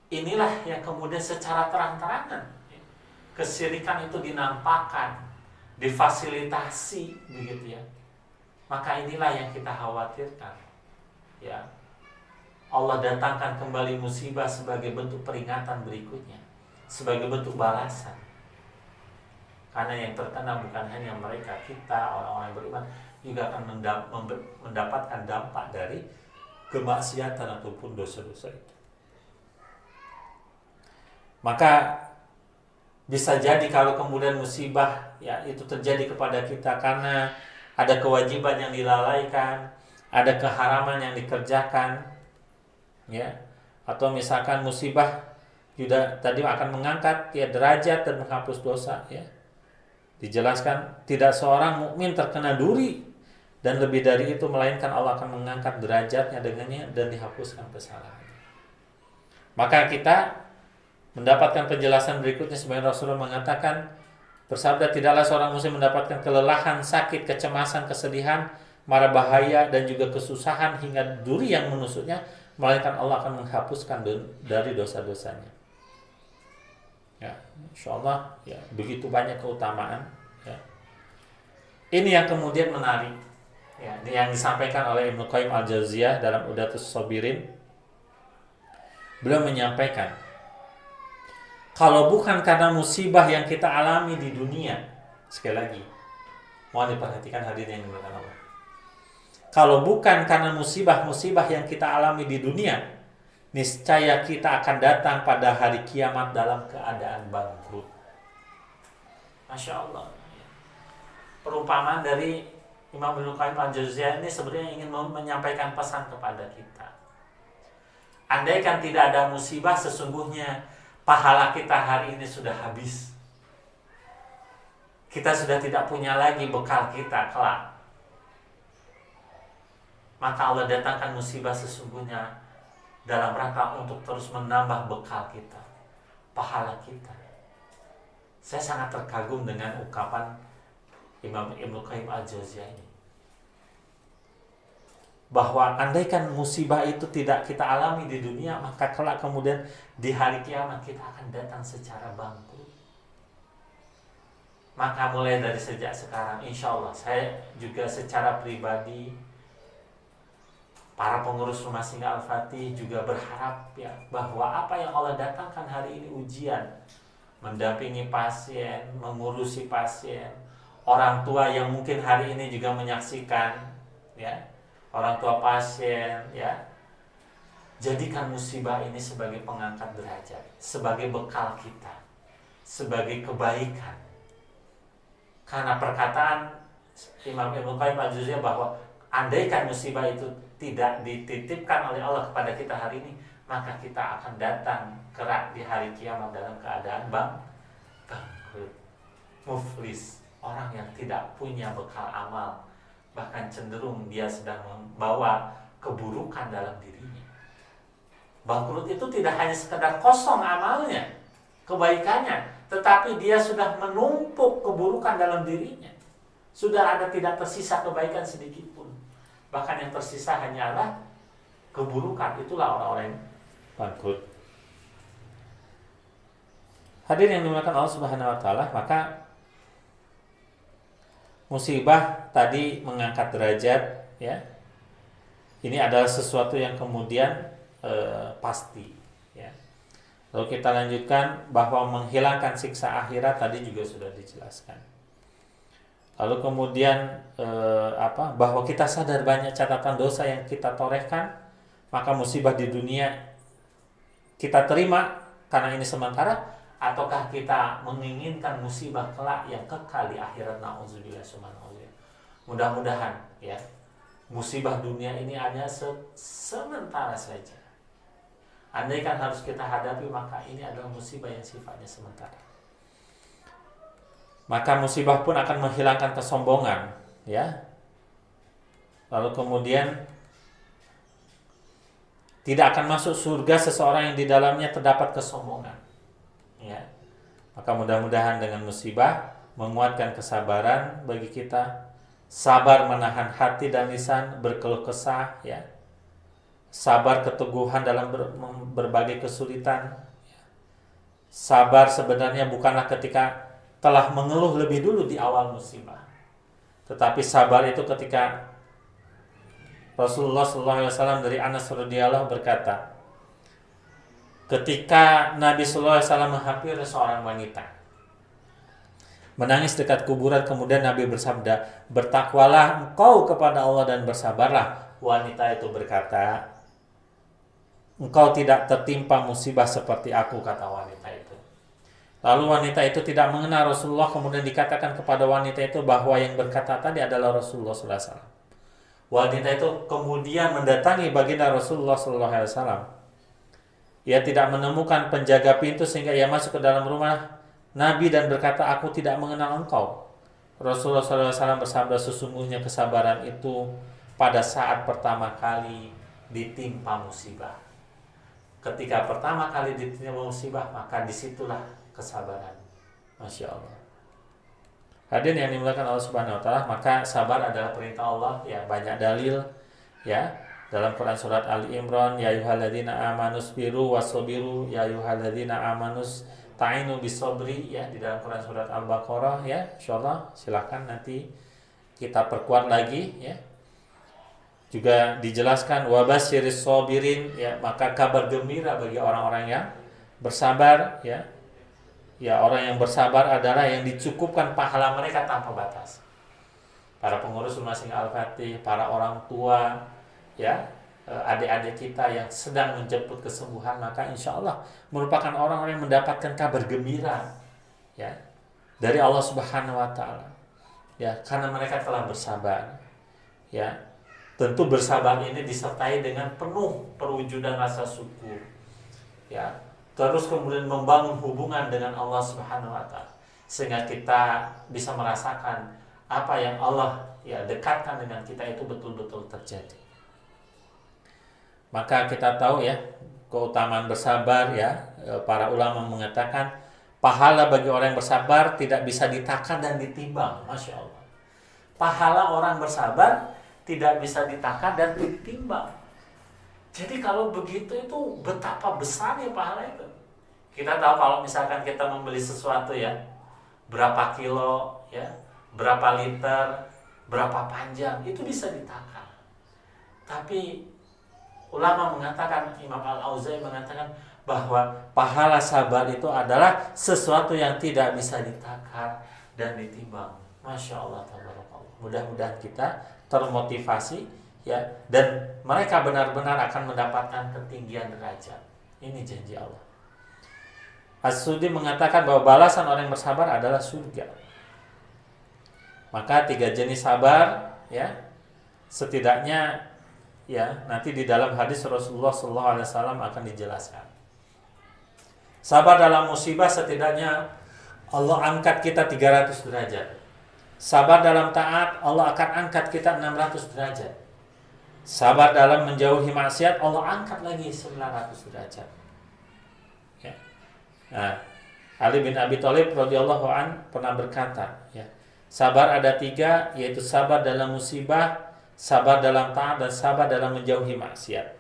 Inilah yang kemudian secara terang-terangan ya, kesyirikan itu dinampakkan difasilitasi begitu ya. Maka inilah yang kita khawatirkan ya. Allah datangkan kembali musibah sebagai bentuk peringatan berikutnya sebagai bentuk balasan karena yang terkena bukan hanya mereka kita orang-orang yang beriman juga akan mendapatkan dampak dari kemaksiatan ataupun dosa-dosa itu maka bisa jadi kalau kemudian musibah ya itu terjadi kepada kita karena ada kewajiban yang dilalaikan, ada keharaman yang dikerjakan, ya, atau misalkan musibah juga tadi akan mengangkat ya derajat dan menghapus dosa, ya. Dijelaskan tidak seorang mukmin terkena duri dan lebih dari itu melainkan Allah akan mengangkat derajatnya dengannya dan dihapuskan kesalahan. Maka kita mendapatkan penjelasan berikutnya sebagai Rasulullah mengatakan Bersabda tidaklah seorang muslim mendapatkan kelelahan, sakit, kecemasan, kesedihan, marah bahaya dan juga kesusahan hingga duri yang menusuknya melainkan Allah akan menghapuskan dari dosa-dosanya. Ya, insya Allah ya begitu banyak keutamaan. Ya. Ini yang kemudian menarik. Ya, ini yang disampaikan oleh Ibnu Qayyim al Jauziyah dalam Udatus Sobirin. Beliau menyampaikan kalau bukan karena musibah yang kita alami di dunia, sekali lagi, mohon diperhatikan hadirin yang dimuliakan Allah. Kalau bukan karena musibah-musibah yang kita alami di dunia, niscaya kita akan datang pada hari kiamat dalam keadaan bangkrut. Masya Allah. Perumpamaan dari Imam Ibnu Qayyim al-Jauziyah ini sebenarnya ingin menyampaikan pesan kepada kita. Andaikan tidak ada musibah, sesungguhnya pahala kita hari ini sudah habis. Kita sudah tidak punya lagi bekal kita kelak. Maka Allah datangkan musibah sesungguhnya dalam rangka untuk terus menambah bekal kita, pahala kita. Saya sangat terkagum dengan ungkapan Imam Ibnu Qayyim al-Jauziyah ini bahwa andaikan musibah itu tidak kita alami di dunia maka kelak kemudian di hari kiamat kita akan datang secara bangkrut maka mulai dari sejak sekarang insya Allah saya juga secara pribadi para pengurus rumah singgah Al-Fatih juga berharap ya bahwa apa yang Allah datangkan hari ini ujian mendampingi pasien, mengurusi pasien, orang tua yang mungkin hari ini juga menyaksikan ya orang tua pasien ya jadikan musibah ini sebagai pengangkat derajat sebagai bekal kita sebagai kebaikan. Karena perkataan Imam Ibnu Qayyim al bahwa andaikan musibah itu tidak dititipkan oleh Allah kepada kita hari ini maka kita akan datang kerak di hari kiamat dalam keadaan bang bangkrut muflis orang yang tidak punya bekal amal bahkan cenderung dia sedang membawa keburukan dalam dirinya. Bangkrut itu tidak hanya sekedar kosong amalnya, kebaikannya, tetapi dia sudah menumpuk keburukan dalam dirinya. Sudah ada tidak tersisa kebaikan sedikit. Bahkan yang tersisa hanyalah keburukan. Itulah orang-orang yang bangkrut. Hadir yang dimuliakan Allah Subhanahu wa taala, maka musibah tadi mengangkat derajat ya ini adalah sesuatu yang kemudian e, pasti ya lalu kita lanjutkan bahwa menghilangkan siksa akhirat tadi juga sudah dijelaskan lalu kemudian e, apa bahwa kita sadar banyak catatan dosa yang kita torehkan maka musibah di dunia kita terima karena ini sementara ataukah kita menginginkan musibah kelak yang kekal di akhirat? Naudzubillah mudah-mudahan ya musibah dunia ini hanya se sementara saja. Andai kan harus kita hadapi maka ini adalah musibah yang sifatnya sementara maka musibah pun akan menghilangkan kesombongan ya. Lalu kemudian tidak akan masuk surga seseorang yang di dalamnya terdapat kesombongan ya. Maka mudah-mudahan dengan musibah menguatkan kesabaran bagi kita, sabar menahan hati dan lisan, berkeluh kesah, ya, sabar keteguhan dalam ber, berbagai kesulitan. Sabar sebenarnya bukanlah ketika telah mengeluh lebih dulu di awal musibah, tetapi sabar itu ketika Rasulullah SAW dari Anas radhiyallahu berkata, ketika Nabi SAW menghampiri seorang wanita, menangis dekat kuburan, kemudian Nabi bersabda, bertakwalah engkau kepada Allah dan bersabarlah. Wanita itu berkata, engkau tidak tertimpa musibah seperti aku, kata wanita. Lalu wanita itu tidak mengenal Rasulullah, kemudian dikatakan kepada wanita itu bahwa yang berkata tadi adalah Rasulullah SAW. Wanita itu kemudian mendatangi baginda Rasulullah SAW. Ia tidak menemukan penjaga pintu sehingga ia masuk ke dalam rumah Nabi dan berkata, Aku tidak mengenal engkau. Rasulullah SAW bersabda sesungguhnya kesabaran itu pada saat pertama kali ditimpa musibah. Ketika pertama kali ditimpa musibah, maka di situlah kesabaran. Masya Allah. Hadirin yang dimuliakan Allah Subhanahu wa taala, maka sabar adalah perintah Allah ya, banyak dalil ya. Dalam Quran surat Ali Imran, ya ayyuhalladzina amanus biru wasabiru, ya ayyuhalladzina amanus ta'inu bisobri ya di dalam Quran surat Al-Baqarah ya. Insyaallah silahkan nanti kita perkuat lagi ya. Juga dijelaskan wabasyiris sobirin ya, maka kabar gembira bagi orang-orang yang bersabar ya ya orang yang bersabar adalah yang dicukupkan pahala mereka tanpa batas. Para pengurus rumah singgah Al-Fatih, para orang tua, ya eh, adik-adik kita yang sedang menjemput kesembuhan maka insya Allah merupakan orang-orang yang mendapatkan kabar gembira ya dari Allah Subhanahu Wa Taala. Ya karena mereka telah bersabar ya. Tentu bersabar ini disertai dengan penuh perwujudan rasa syukur ya terus kemudian membangun hubungan dengan Allah Subhanahu wa taala sehingga kita bisa merasakan apa yang Allah ya dekatkan dengan kita itu betul-betul terjadi. Maka kita tahu ya keutamaan bersabar ya e, para ulama mengatakan pahala bagi orang yang bersabar tidak bisa ditakar dan ditimbang, masya Allah. Pahala orang bersabar tidak bisa ditakar dan ditimbang. Jadi kalau begitu itu betapa besarnya pahala itu. Kita tahu kalau misalkan kita membeli sesuatu ya, berapa kilo ya, berapa liter, berapa panjang, itu bisa ditakar. Tapi ulama mengatakan, Imam Al-Auza'i mengatakan bahwa pahala sabar itu adalah sesuatu yang tidak bisa ditakar dan ditimbang. Masya Allah, mudah-mudahan kita termotivasi ya dan mereka benar-benar akan mendapatkan ketinggian derajat. Ini janji Allah. As-Sudi mengatakan bahwa balasan orang yang bersabar adalah surga. Maka tiga jenis sabar ya setidaknya ya nanti di dalam hadis Rasulullah SAW akan dijelaskan. Sabar dalam musibah setidaknya Allah angkat kita 300 derajat. Sabar dalam taat Allah akan angkat kita 600 derajat Sabar dalam menjauhi maksiat Allah angkat lagi 900 derajat. Ya. Nah, Ali bin Abi Thalib radhiyallahu an pernah berkata, ya, sabar ada tiga, yaitu sabar dalam musibah, sabar dalam taat, dan sabar dalam menjauhi maksiat.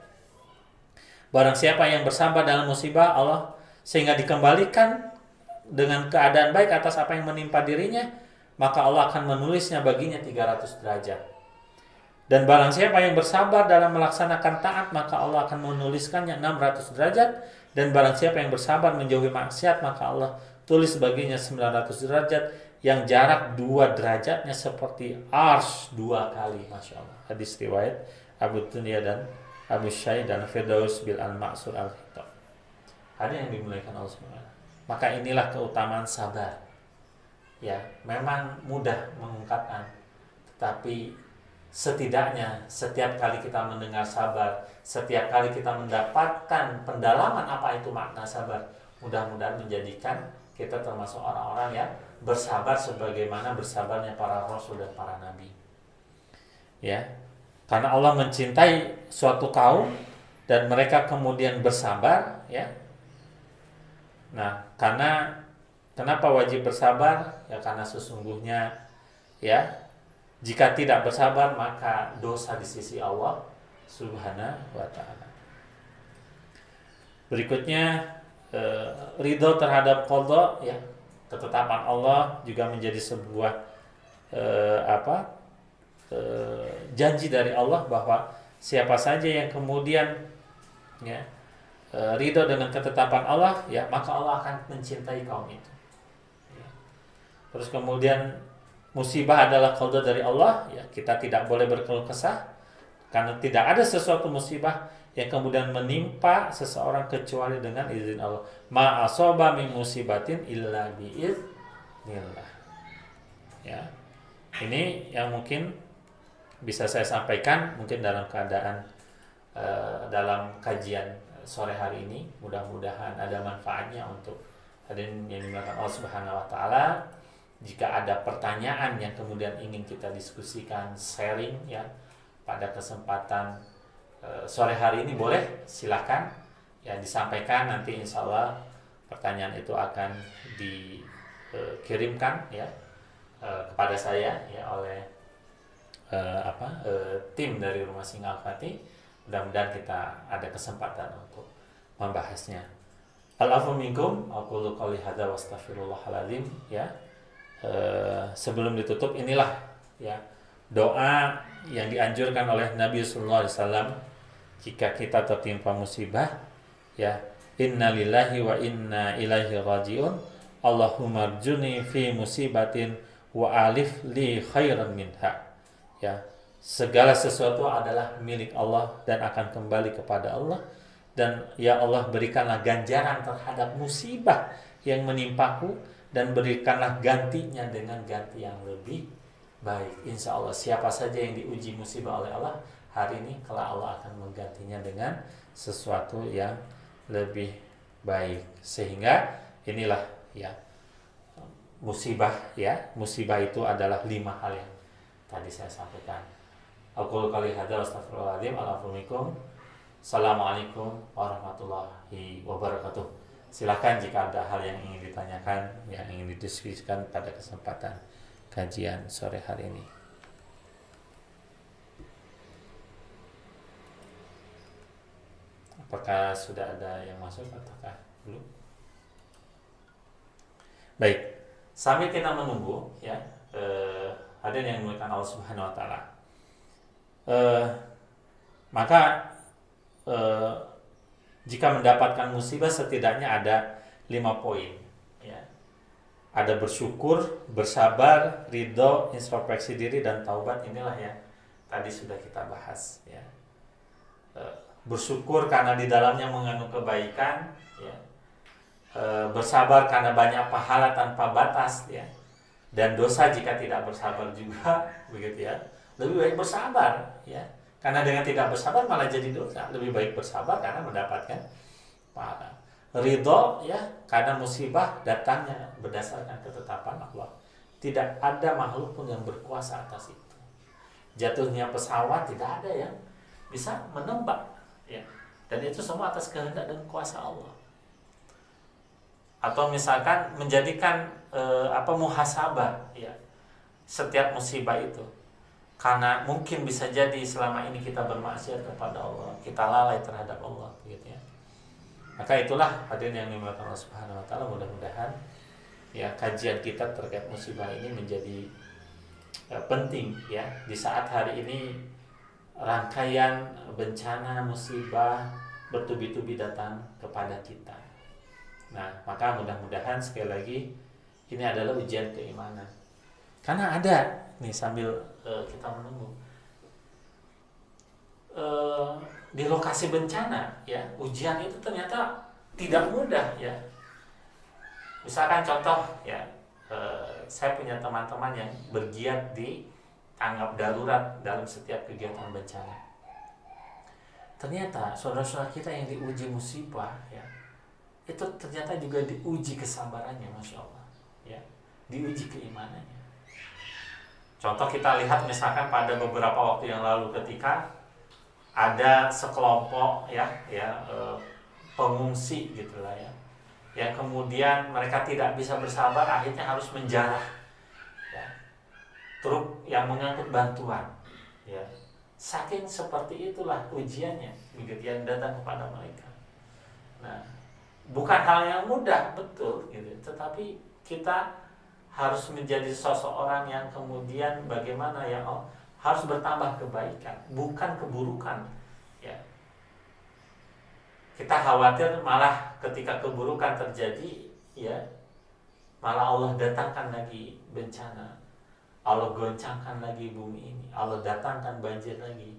Barang siapa yang bersabar dalam musibah Allah sehingga dikembalikan dengan keadaan baik atas apa yang menimpa dirinya, maka Allah akan menulisnya baginya 300 derajat. Dan barang siapa yang bersabar dalam melaksanakan taat, maka Allah akan menuliskannya 600 derajat. Dan barang siapa yang bersabar menjauhi maksiat, maka Allah tulis baginya 900 derajat yang jarak dua derajatnya seperti ars dua kali. Masya Allah. Hadis riwayat Abu Tunya dan Abu Syai dan Firdaus bil al-Ma'sur al-Hitam. Ada yang dimulaikan Allah SWT. Maka inilah keutamaan sabar. Ya, memang mudah mengungkapkan, tetapi setidaknya setiap kali kita mendengar sabar, setiap kali kita mendapatkan pendalaman apa itu makna sabar, mudah-mudahan menjadikan kita termasuk orang-orang yang bersabar sebagaimana bersabarnya para rasul dan para nabi. Ya. Karena Allah mencintai suatu kaum dan mereka kemudian bersabar, ya. Nah, karena Kenapa wajib bersabar? Ya karena sesungguhnya ya jika tidak bersabar maka dosa di sisi Allah Subhanahu wa taala. Berikutnya eh, ridho terhadap qadha ya ketetapan Allah juga menjadi sebuah eh, apa eh, janji dari Allah bahwa siapa saja yang kemudian ya eh, ridho dengan ketetapan Allah ya maka Allah akan mencintai kaum itu Terus kemudian musibah adalah qada dari Allah, ya kita tidak boleh berkeluh kesah karena tidak ada sesuatu musibah yang kemudian menimpa seseorang kecuali dengan izin Allah. Ma asaba min musibatin illa biiznillah. Ya. Ini yang mungkin bisa saya sampaikan mungkin dalam keadaan uh, dalam kajian sore hari ini. Mudah-mudahan ada manfaatnya untuk hadirin yang dimakan Allah Subhanahu wa taala jika ada pertanyaan yang kemudian ingin kita diskusikan sharing ya pada kesempatan e, sore hari ini boleh silahkan ya disampaikan nanti insya Allah pertanyaan itu akan dikirimkan ya e, kepada saya ya oleh e, apa e, tim dari rumah singa Al-Fatih mudah-mudahan kita ada kesempatan untuk membahasnya. Minkum aku qouli hadza wastaghfirullahaladzim ya Eh, sebelum ditutup inilah ya doa yang dianjurkan oleh Nabi Sallallahu Alaihi Wasallam jika kita tertimpa musibah ya innalillahi wa inna ilaihi rajiun. Allahumma arjuni fi musibatin wa alif li khairan minha. Ya segala sesuatu adalah milik Allah dan akan kembali kepada Allah. Dan ya Allah berikanlah ganjaran terhadap musibah yang menimpaku dan berikanlah gantinya dengan ganti yang lebih baik. Insya Allah siapa saja yang diuji musibah oleh Allah hari ini kalau Allah akan menggantinya dengan sesuatu yang lebih baik. Sehingga inilah ya musibah ya musibah itu adalah lima hal yang tadi saya sampaikan. Aku kali astagfirullahaladzim. Assalamualaikum warahmatullahi wabarakatuh. Silahkan jika ada hal yang ingin ditanyakan, yang ingin didiskusikan pada kesempatan kajian sore hari ini. Apakah sudah ada yang masuk ataukah belum? Baik, sambil kita menunggu ya, eh, ada yang menggunakan Allah Subhanahu Wa Taala. Eh, maka eh, jika mendapatkan musibah setidaknya ada lima poin ya. Ada bersyukur bersabar ridho introspeksi diri dan taubat. Inilah ya tadi sudah kita bahas ya. E, bersyukur karena di dalamnya mengandung kebaikan ya. E, bersabar karena banyak pahala tanpa batas ya. Dan dosa jika tidak bersabar juga begitu ya. Lebih baik bersabar ya karena dengan tidak bersabar malah jadi dosa. Lebih baik bersabar karena mendapatkan pahala. Ridho ya karena musibah datangnya berdasarkan ketetapan Allah. Tidak ada makhluk pun yang berkuasa atas itu. Jatuhnya pesawat tidak ada yang bisa menembak ya. Dan itu semua atas kehendak dan kuasa Allah. Atau misalkan menjadikan e, apa muhasabah ya setiap musibah itu karena mungkin bisa jadi selama ini kita bermaksiat kepada Allah, kita lalai terhadap Allah, gitu ya. Maka itulah hadirin yang dimuliakan Allah Subhanahu wa taala, mudah-mudahan ya kajian kita terkait musibah ini menjadi ya, penting ya di saat hari ini rangkaian bencana musibah bertubi-tubi datang kepada kita. Nah, maka mudah-mudahan sekali lagi ini adalah ujian keimanan. Karena ada nih sambil uh, kita menunggu. Uh, di lokasi bencana ya ujian itu ternyata tidak mudah ya. Misalkan contoh ya uh, saya punya teman-teman yang bergiat di tanggap darurat dalam setiap kegiatan bencana. Ternyata saudara-saudara kita yang diuji musibah ya itu ternyata juga diuji kesabarannya masya Allah ya. Diuji keimanannya Contoh kita lihat misalkan pada beberapa waktu yang lalu ketika ada sekelompok ya ya e, pengungsi gitulah ya yang kemudian mereka tidak bisa bersabar akhirnya harus menjarah ya. truk yang mengangkut bantuan ya saking seperti itulah ujiannya begitu yang datang kepada mereka nah bukan hal yang mudah betul gitu tetapi kita harus menjadi sosok orang yang kemudian bagaimana ya oh, harus bertambah kebaikan bukan keburukan ya. Kita khawatir malah ketika keburukan terjadi ya malah Allah datangkan lagi bencana Allah goncangkan lagi bumi ini Allah datangkan banjir lagi.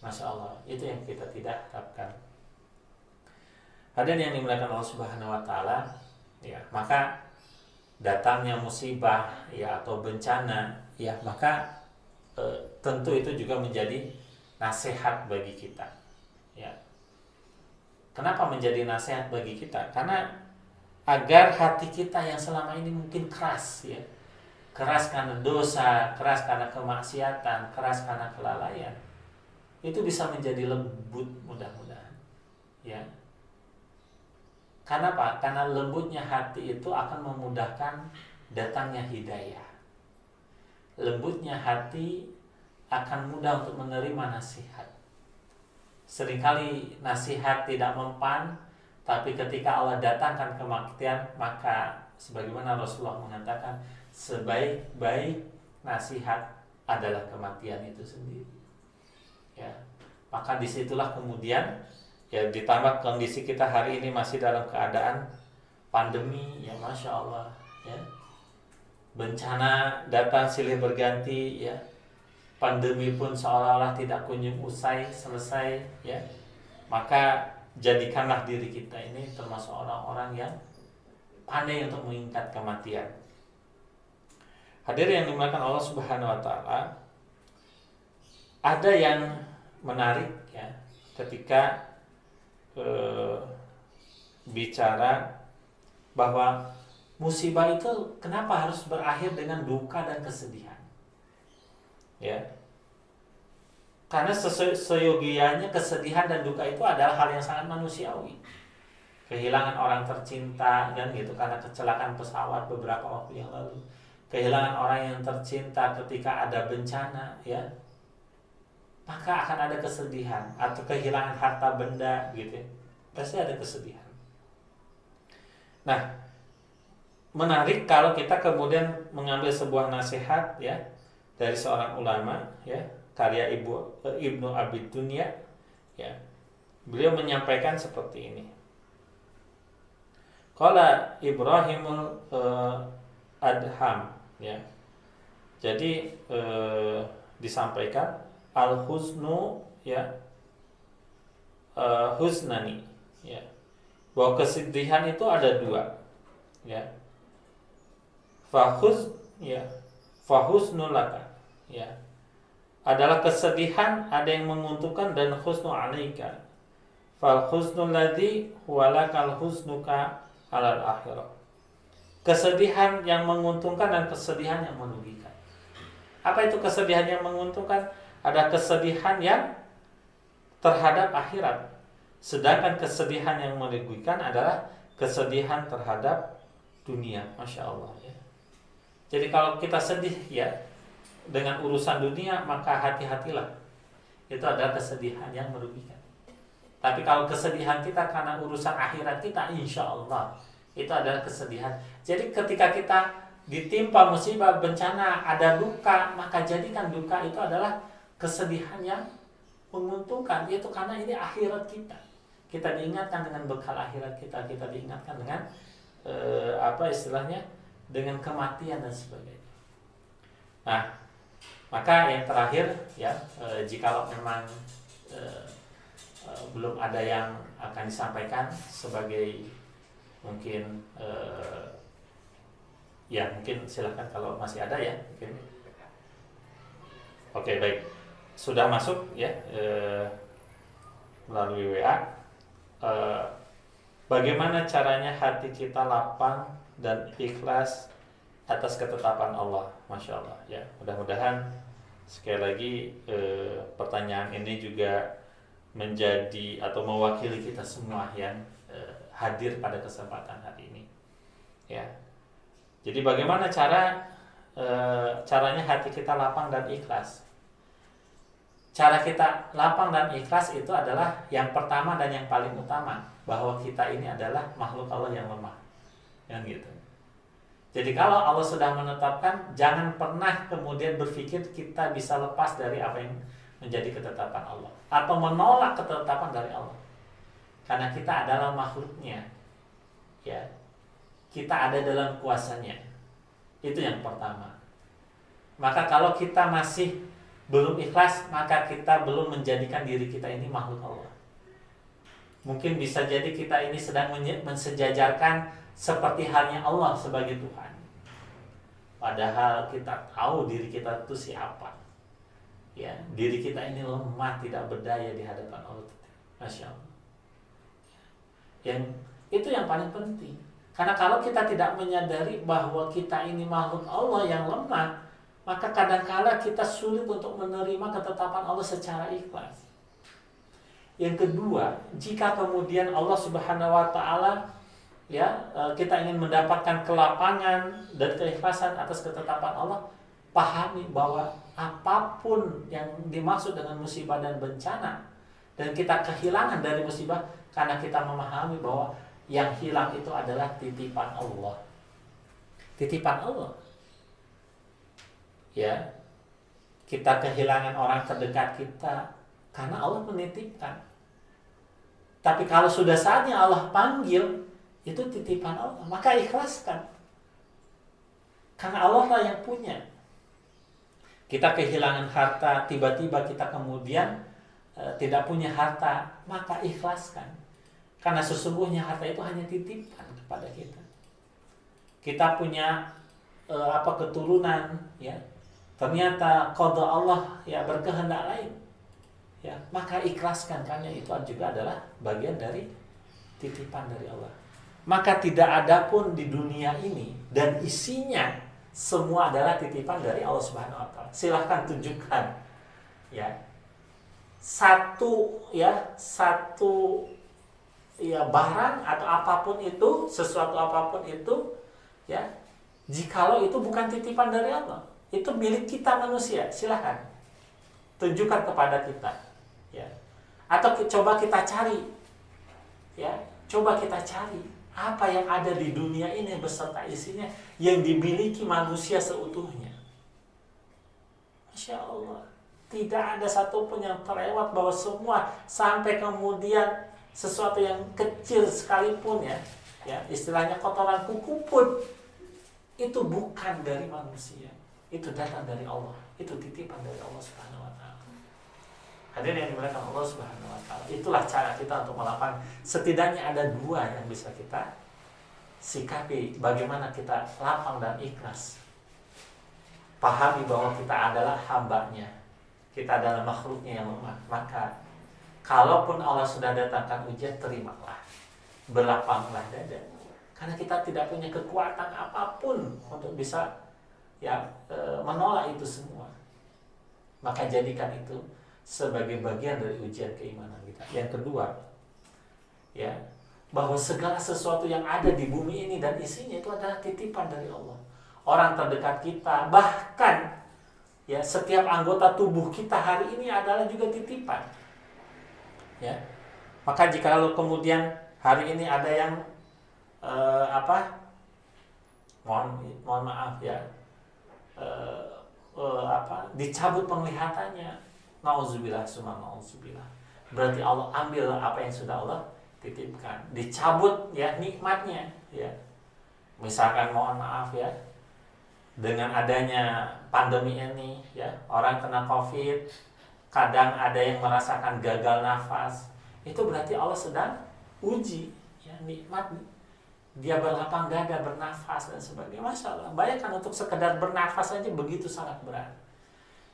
Masya Allah itu yang kita tidak harapkan. Hadirin yang dimuliakan Allah Subhanahu Wa Taala ya maka datangnya musibah ya atau bencana ya maka e, tentu itu juga menjadi nasihat bagi kita ya. Kenapa menjadi nasihat bagi kita? Karena agar hati kita yang selama ini mungkin keras ya. Keras karena dosa keras karena kemaksiatan keras karena kelalaian itu bisa menjadi lembut mudah-mudahan ya karena apa? Karena lembutnya hati itu akan memudahkan datangnya hidayah. Lembutnya hati akan mudah untuk menerima nasihat. Seringkali nasihat tidak mempan, tapi ketika Allah datangkan kematian, maka sebagaimana Rasulullah mengatakan, sebaik-baik nasihat adalah kematian itu sendiri. Ya, maka di situlah kemudian ya ditambah kondisi kita hari ini masih dalam keadaan pandemi ya masya Allah ya. Bencana datang silih berganti ya. Pandemi pun seolah-olah tidak kunjung usai selesai ya. Maka jadikanlah diri kita ini termasuk orang-orang yang pandai untuk mengingat kematian. Hadir yang dimakan Allah Subhanahu wa taala ada yang menarik ya ketika eh, bicara bahwa musibah itu kenapa harus berakhir dengan duka dan kesedihan? Ya. Karena seyogianya kesedihan dan duka itu adalah hal yang sangat manusiawi. Kehilangan orang tercinta dan gitu karena kecelakaan pesawat beberapa waktu yang lalu. Kehilangan orang yang tercinta ketika ada bencana ya maka akan ada kesedihan atau kehilangan harta benda gitu ya. pasti ada kesedihan. Nah menarik kalau kita kemudian mengambil sebuah nasihat ya dari seorang ulama ya karya ibu eh, ibnu Abi Dunya ya. Beliau menyampaikan seperti ini. Kala Ibrahimul uh, Adham ya. Jadi uh, disampaikan al husnu ya. Uh, husnani ya. Bahwa kesedihan itu ada dua ya. Fahus ya. Fahusnul laka ya. Adalah kesedihan ada yang menguntungkan dan husnu alaika. Fal husnul ladzi huwalakal husnuka alal akhirah. Kesedihan yang menguntungkan dan kesedihan yang merugikan. Apa itu kesedihan yang menguntungkan ada kesedihan yang terhadap akhirat. Sedangkan kesedihan yang merugikan adalah kesedihan terhadap dunia. Masya Allah. Ya. Jadi kalau kita sedih ya dengan urusan dunia maka hati-hatilah. Itu adalah kesedihan yang merugikan. Tapi kalau kesedihan kita karena urusan akhirat kita, insya Allah itu adalah kesedihan. Jadi ketika kita ditimpa musibah bencana ada duka maka jadikan duka itu adalah kesedihan yang menguntungkan itu karena ini akhirat kita. Kita diingatkan dengan bekal akhirat kita kita diingatkan dengan eh, apa istilahnya dengan kematian dan sebagainya. Nah maka yang terakhir ya eh, jika memang eh, eh, belum ada yang akan disampaikan sebagai mungkin eh, ya mungkin silahkan kalau masih ada ya mungkin. Oke baik sudah masuk ya eh, melalui WA. Eh, bagaimana caranya hati kita lapang dan ikhlas atas ketetapan Allah, masya Allah ya. Mudah-mudahan sekali lagi eh, pertanyaan ini juga menjadi atau mewakili kita semua yang eh, hadir pada kesempatan hari ini. Ya. Jadi bagaimana cara e, caranya hati kita lapang dan ikhlas? Cara kita lapang dan ikhlas itu adalah yang pertama dan yang paling utama bahwa kita ini adalah makhluk Allah yang lemah. Yang gitu. Jadi kalau Allah sudah menetapkan, jangan pernah kemudian berpikir kita bisa lepas dari apa yang menjadi ketetapan Allah atau menolak ketetapan dari Allah. Karena kita adalah makhluknya. Ya. Kita ada dalam kuasanya. Itu yang pertama. Maka kalau kita masih belum ikhlas, maka kita belum menjadikan diri kita ini makhluk Allah. Mungkin bisa jadi kita ini sedang mensejajarkan seperti halnya Allah sebagai Tuhan. Padahal kita tahu diri kita itu siapa. Ya, diri kita ini lemah, tidak berdaya di hadapan Allah. Masya Allah. Yang itu yang paling penting. Karena kalau kita tidak menyadari bahwa kita ini makhluk Allah yang lemah, maka kadangkala kita sulit untuk menerima ketetapan Allah secara ikhlas. Yang kedua, jika kemudian Allah Subhanahu wa taala ya e, kita ingin mendapatkan kelapangan dan keikhlasan atas ketetapan Allah pahami bahwa apa pun yang dimaksud dengan musibah dan bencana dan kita kehilangan dari musibah karena kita memahami bahwa yang hilang itu adalah titipan Allah titipan Allah ya kita kehilangan orang terdekat kita karena Allah menitipkan. Tapi kalau sudah saatnya Allah panggil itu titipan Allah. Maka ikhlaskan. Karena Allah lah yang punya. Kita kehilangan harta tiba-tiba kita kemudian e, tidak punya harta maka ikhlaskan. Karena sesungguhnya harta itu hanya titipan kepada kita. Kita punya e, apa keturunan ya ternyata kode Allah ya berkehendak lain ya maka ikhlaskan karena itu juga adalah bagian dari titipan dari Allah maka tidak ada pun di dunia ini dan isinya semua adalah titipan dari Allah Subhanahu wa taala. Silahkan tunjukkan ya. Satu ya, satu ya barang atau apa pun itu, sesuatu apa pun itu ya, jikalau itu bukan titipan dari Allah, itu milik kita manusia, silahkan tunjukkan kepada kita ya. Atau coba kita cari ya, coba kita cari apa yang ada di dunia ini beserta isinya yang dimiliki manusia seutuhnya. Masya Allah. Tidak ada satupun yang terlewat bahwa semua sampai kemudian sesuatu yang kecil sekalipun ya, ya istilahnya kotoran kuku pun itu bukan dari manusia, itu datang dari Allah, itu titipan dari Allah Subhanahu Wa Taala. Hadirin yang dimuliakan Allah Subhanahu Wa Taala, itulah cara kita untuk melakukan. Setidaknya ada dua yang bisa kita sikapi bagaimana kita lapang dan ikhlas. Pahami bahwa kita adalah hambanya. Kita adalah makhluknya yang lemah. Maka kalaupun Allah sudah datangkan ujian terimalah. Berlapanglah dada. Karena kita tidak punya kekuatan apa pun untuk bisa ya e, menolak itu semua maka jadikan itu sebagai bagian dari ujian keimanan kita yang kedua ya bahwa segala sesuatu yang ada di bumi ini dan isinya itu adalah titipan dari Allah. Orang terdekat kita, bahkan ya setiap anggota tubuh kita hari ini adalah juga titipan. Ya. Maka jika lalu kemudian hari ini ada yang eh, apa? Mohon mohon maaf ya. Eh, eh, apa? dicabut penglihatannya. Nauzubillah summa nauzubillah. Berarti Allah ambil apa yang sudah Allah titipkan dicabut ya nikmatnya ya misalkan mohon maaf ya dengan adanya pandemi ini ya orang kena covid kadang ada yang merasakan gagal nafas itu berarti Allah sedang uji ya nikmat dia berlapang dada bernafas dan sebagainya. Masya Allah bayangkan untuk sekedar bernafas saja begitu sangat berat.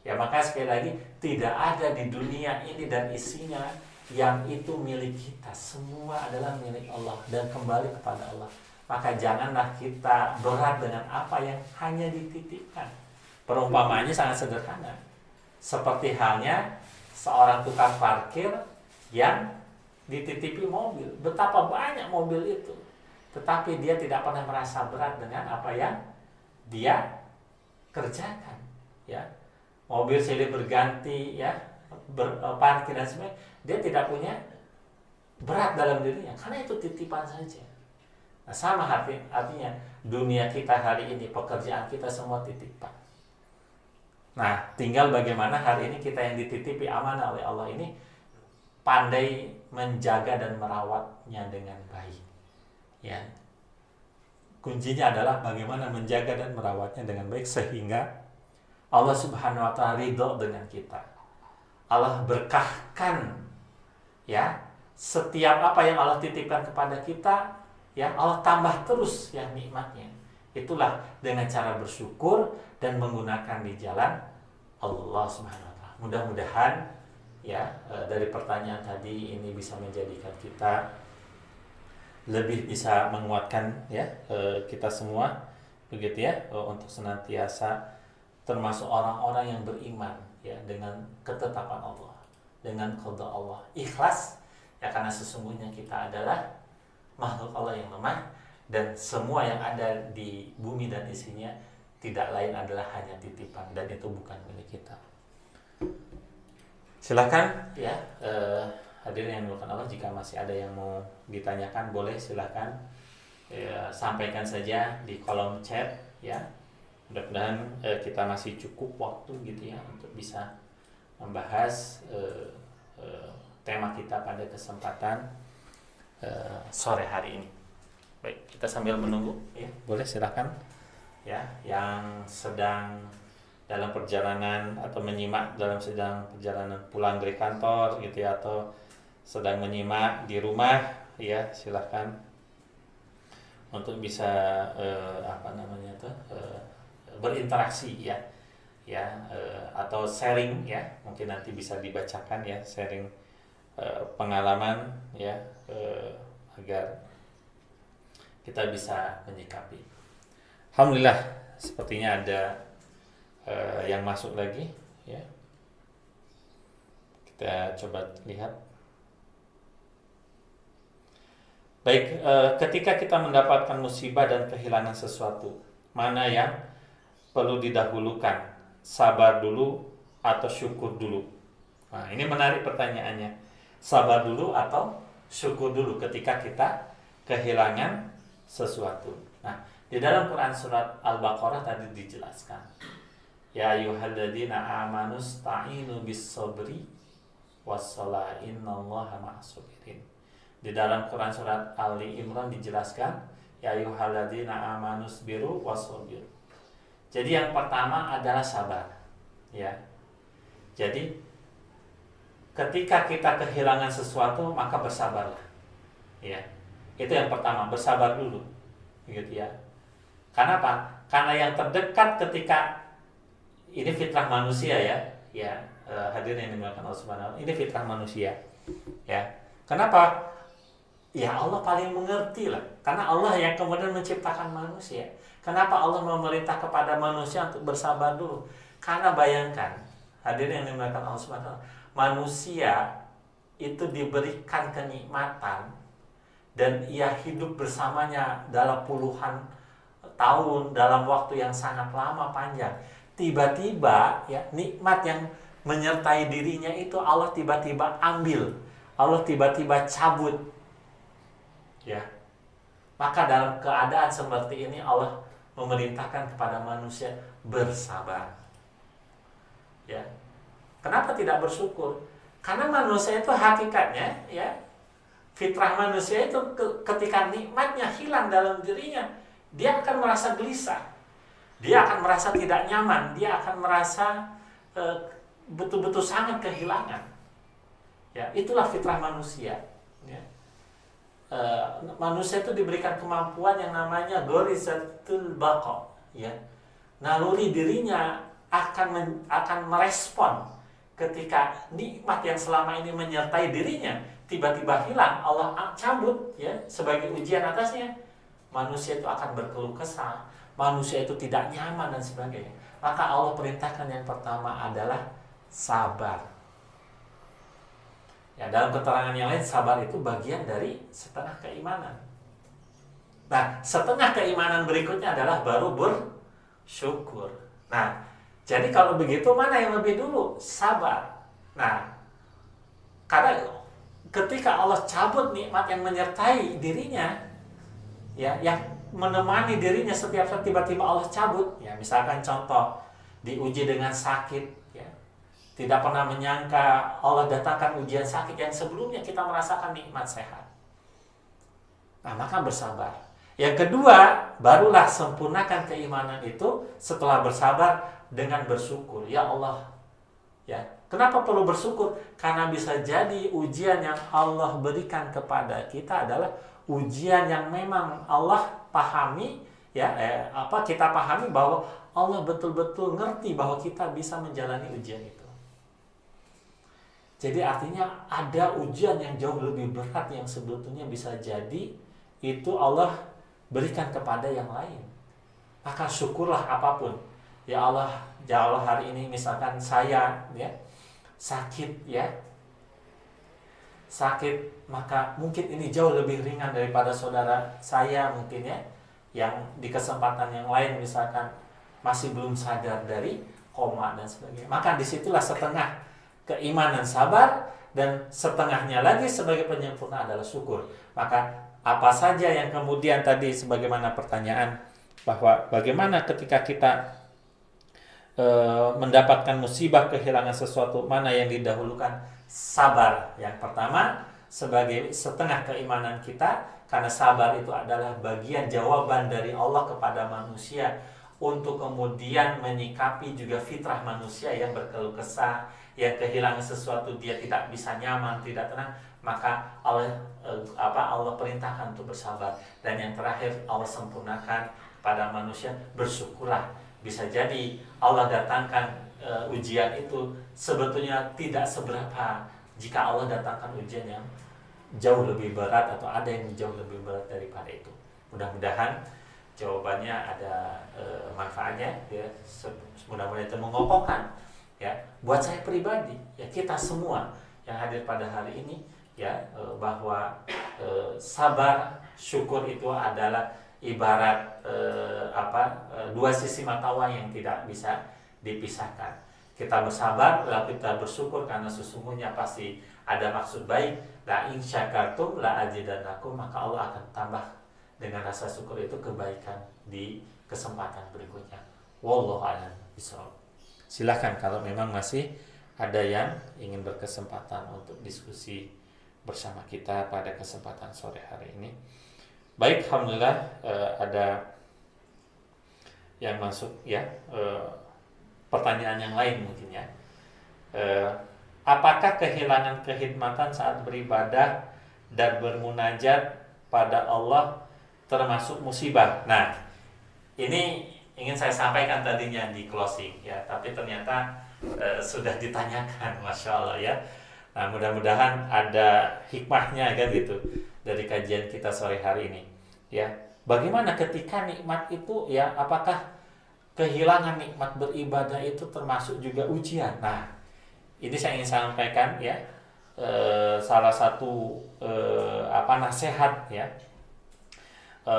Ya maka sekali lagi tidak ada di dunia ini dan isinya yang itu milik kita. Semua adalah milik Allah dan kembali kepada Allah. Maka janganlah kita berat dengan apa yang hanya dititipkan. Perumpamaannya sangat sederhana. Seperti halnya seorang tukang parkir yang dititipi mobil. Betapa banyak mobil itu tetapi dia tidak pernah merasa berat dengan apa yang dia kerjakan ya. Mobil silih berganti ya berparkir dan sebagainya. Dia tidak punya berat dalam dirinya karena itu titipan saja. Nah, sama hati artinya dunia kita hari ini pekerjaan kita semua titipan. Nah tinggal bagaimana hari ini kita yang dititipi amanah oleh Allah ini pandai menjaga dan merawatnya dengan baik ya kuncinya adalah bagaimana menjaga dan merawatnya dengan baik sehingga Allah Subhanahu wa taala ridho dengan kita. Allah berkahkan ya setiap apa yang Allah titipkan kepada kita ya Allah tambah terus ya nikmatnya. Itulah dengan cara bersyukur dan menggunakan di jalan Allah Subhanahu wa taala. Mudah-mudahan ya e, dari pertanyaan tadi ini bisa menjadikan kita lebih bisa menguatkan ya e, kita semua begitu ya e, untuk senantiasa termasuk orang-orang yang beriman ya dengan ketetapan Allah, dengan qada Allah. Ikhlas ya karena sesungguhnya kita adalah makhluk Allah yang lemah dan semua yang ada di bumi dan isinya tidak lain adalah hanya titipan dan itu bukan milik kita. Silakan ya eh, hadirin yang dimuliakan Allah jika masih ada yang mau ditanyakan boleh silakan ya, sampaikan saja di kolom chat ya. Mudah-mudahan eh, kita masih cukup waktu gitu ya untuk bisa membahas eh, eh, tema kita pada kesempatan eh, sore hari ini. Baik, kita sambil menunggu ya, boleh silakan ya yang sedang dalam perjalanan atau menyimak dalam sedang perjalanan pulang dari kantor gitu ya atau sedang menyimak di rumah ya silahkan untuk bisa eh, apa namanya tuh eh, berinteraksi ya ya uh, atau sharing ya mungkin nanti bisa dibacakan ya sharing uh, pengalaman ya uh, agar kita bisa menyikapi. Alhamdulillah sepertinya ada uh, yang masuk lagi ya. Kita coba lihat. Baik, ketika kita mendapatkan musibah dan kehilangan sesuatu, mana yang perlu didahulukan? Sabar dulu atau syukur dulu? Nah ini menarik pertanyaannya. Sabar dulu atau syukur dulu ketika kita kehilangan sesuatu? Nah di dalam Quran surat Al-Baqarah tadi dijelaskan ya ayyuhalladzina amanu sta'inu bis sabri wassalah innallaha ma'asubirin di dalam Quran surat Ali Imran dijelaskan ya ayyuhalladzina amanu biru wasabiru jadi yang pertama adalah sabar. Ya. Jadi ketika kita kehilangan sesuatu maka bersabarlah. Ya. Itu yang pertama, bersabar dulu. Gitu ya. Karena apa? Karena yang terdekat ketika ini fitrah manusia ya. Ya, eh, hadirin yang dimuliakan Allah Subhanahu Ini fitrah manusia. Ya. Kenapa? Ya Allah paling mengerti lah. Karena Allah yang kemudian menciptakan manusia. Kenapa Allah memerintah kepada manusia untuk bersabar dulu? Karena bayangkan, hadirin yang dimuliakan Allah Subhanahu manusia itu diberikan kenikmatan dan ia hidup bersamanya dalam puluhan tahun dalam waktu yang sangat lama panjang. Tiba-tiba ya nikmat yang menyertai dirinya itu Allah tiba-tiba ambil. Allah tiba-tiba cabut. Ya. Maka dalam keadaan seperti ini Allah memerintahkan kepada manusia bersabar. Ya. Kenapa tidak bersyukur? Karena manusia itu hakikatnya ya fitrah manusia itu ketika nikmatnya hilang dalam dirinya, dia akan merasa gelisah. Dia akan merasa tidak nyaman, dia akan merasa eh, betul-betul sangat kehilangan. Ya, itulah fitrah manusia. Eh, manusia itu diberikan kemampuan yang namanya gorizatul bako ya. Naluri dirinya akan men, akan merespon ketika nikmat yang selama ini menyertai dirinya tiba-tiba hilang Allah cabut ya sebagai ujian atasnya. Manusia itu akan berkeluh kesah manusia itu tidak nyaman dan sebagainya. Maka Allah perintahkan yang pertama adalah sabar Ya, dalam keterangan yang lain sabar itu bagian dari setengah keimanan. Nah, setengah keimanan berikutnya adalah baru bersyukur. Nah, jadi kalau begitu mana yang lebih dulu? Sabar. Nah, karena ketika Allah cabut nikmat yang menyertai dirinya, ya, yang menemani dirinya setiap saat tiba-tiba Allah cabut, ya, misalkan contoh diuji dengan sakit, tidak pernah menyangka Allah datangkan ujian sakit yang sebelumnya kita merasakan nikmat sehat. Nah, maka bersabar. Yang kedua, barulah sempurnakan keimanan itu setelah bersabar dengan bersyukur. Ya Allah, ya. Kenapa perlu bersyukur? Karena bisa jadi ujian yang Allah berikan kepada kita adalah ujian yang memang Allah pahami ya eh, apa kita pahami bahwa Allah betul-betul ngerti bahwa kita bisa menjalani ujian itu. Jadi artinya ada ujian yang jauh lebih berat yang sebetulnya bisa jadi itu Allah berikan kepada yang lain. Maka syukurlah apa pun. Ya Allah, ya Allah hari ini misalkan saya ya sakit ya. Sakit maka mungkin ini jauh lebih ringan daripada saudara saya mungkin ya yang di kesempatan yang lain misalkan masih belum sadar dari koma dan sebagainya. Maka di situlah setengah keimanan sabar dan setengahnya lagi sebagai penyempurna adalah syukur. Maka apa saja yang kemudian tadi sebagaimana pertanyaan bahwa bagaimana ketika kita e, mendapatkan musibah kehilangan sesuatu mana yang didahulukan sabar yang pertama sebagai setengah keimanan kita karena sabar itu adalah bagian jawaban dari Allah kepada manusia untuk kemudian menyikapi juga fitrah manusia yang berkeluh kesah yang kehilangan sesuatu dia tidak bisa nyaman, tidak tenang, maka Allah eh, apa Allah perintahkan untuk bersabar. Dan yang terakhir Allah sempurnakan pada manusia. Bersyukurlah. Bisa jadi Allah datangkan eh, ujian itu sebetulnya tidak seberapa. Jika Allah datangkan ujian yang jauh lebih berat atau ada yang jauh lebih berat daripada itu. Mudah-mudahan jawabannya ada eh, manfaatnya ya. Mudah-mudahan itu mengokohkan ya buat saya pribadi ya kita semua yang hadir pada hari ini ya e, bahwa e, sabar syukur itu adalah ibarat e, apa e, dua sisi mata uang yang tidak bisa dipisahkan. Kita bersabar lalu kita bersyukur karena sesungguhnya pasti ada maksud baik. La insya kartum la aku maka Allah akan tambah dengan rasa syukur itu kebaikan di kesempatan berikutnya. Wallahu a'lam bishawab silahkan kalau memang masih ada yang ingin berkesempatan untuk diskusi bersama kita pada kesempatan sore hari ini. Baik, alhamdulillah eh, ada yang masuk ya eh, pertanyaan yang lain mungkin ya. Eh, apakah kehilangan kehidmatan saat beribadah dan bermunajat pada Allah termasuk musibah? Nah, ini ingin saya sampaikan tadinya di closing ya. Tapi ternyata e, sudah ditanyakan masya Allah ya. Nah mudah-mudahan ada hikmahnya kan gitu dari kajian kita sore hari ini ya. Bagaimana ketika nikmat itu ya apakah kehilangan nikmat beribadah itu termasuk juga ujian? Nah ini saya ingin sampaikan ya. E, salah satu e, apa nasihat ya. E,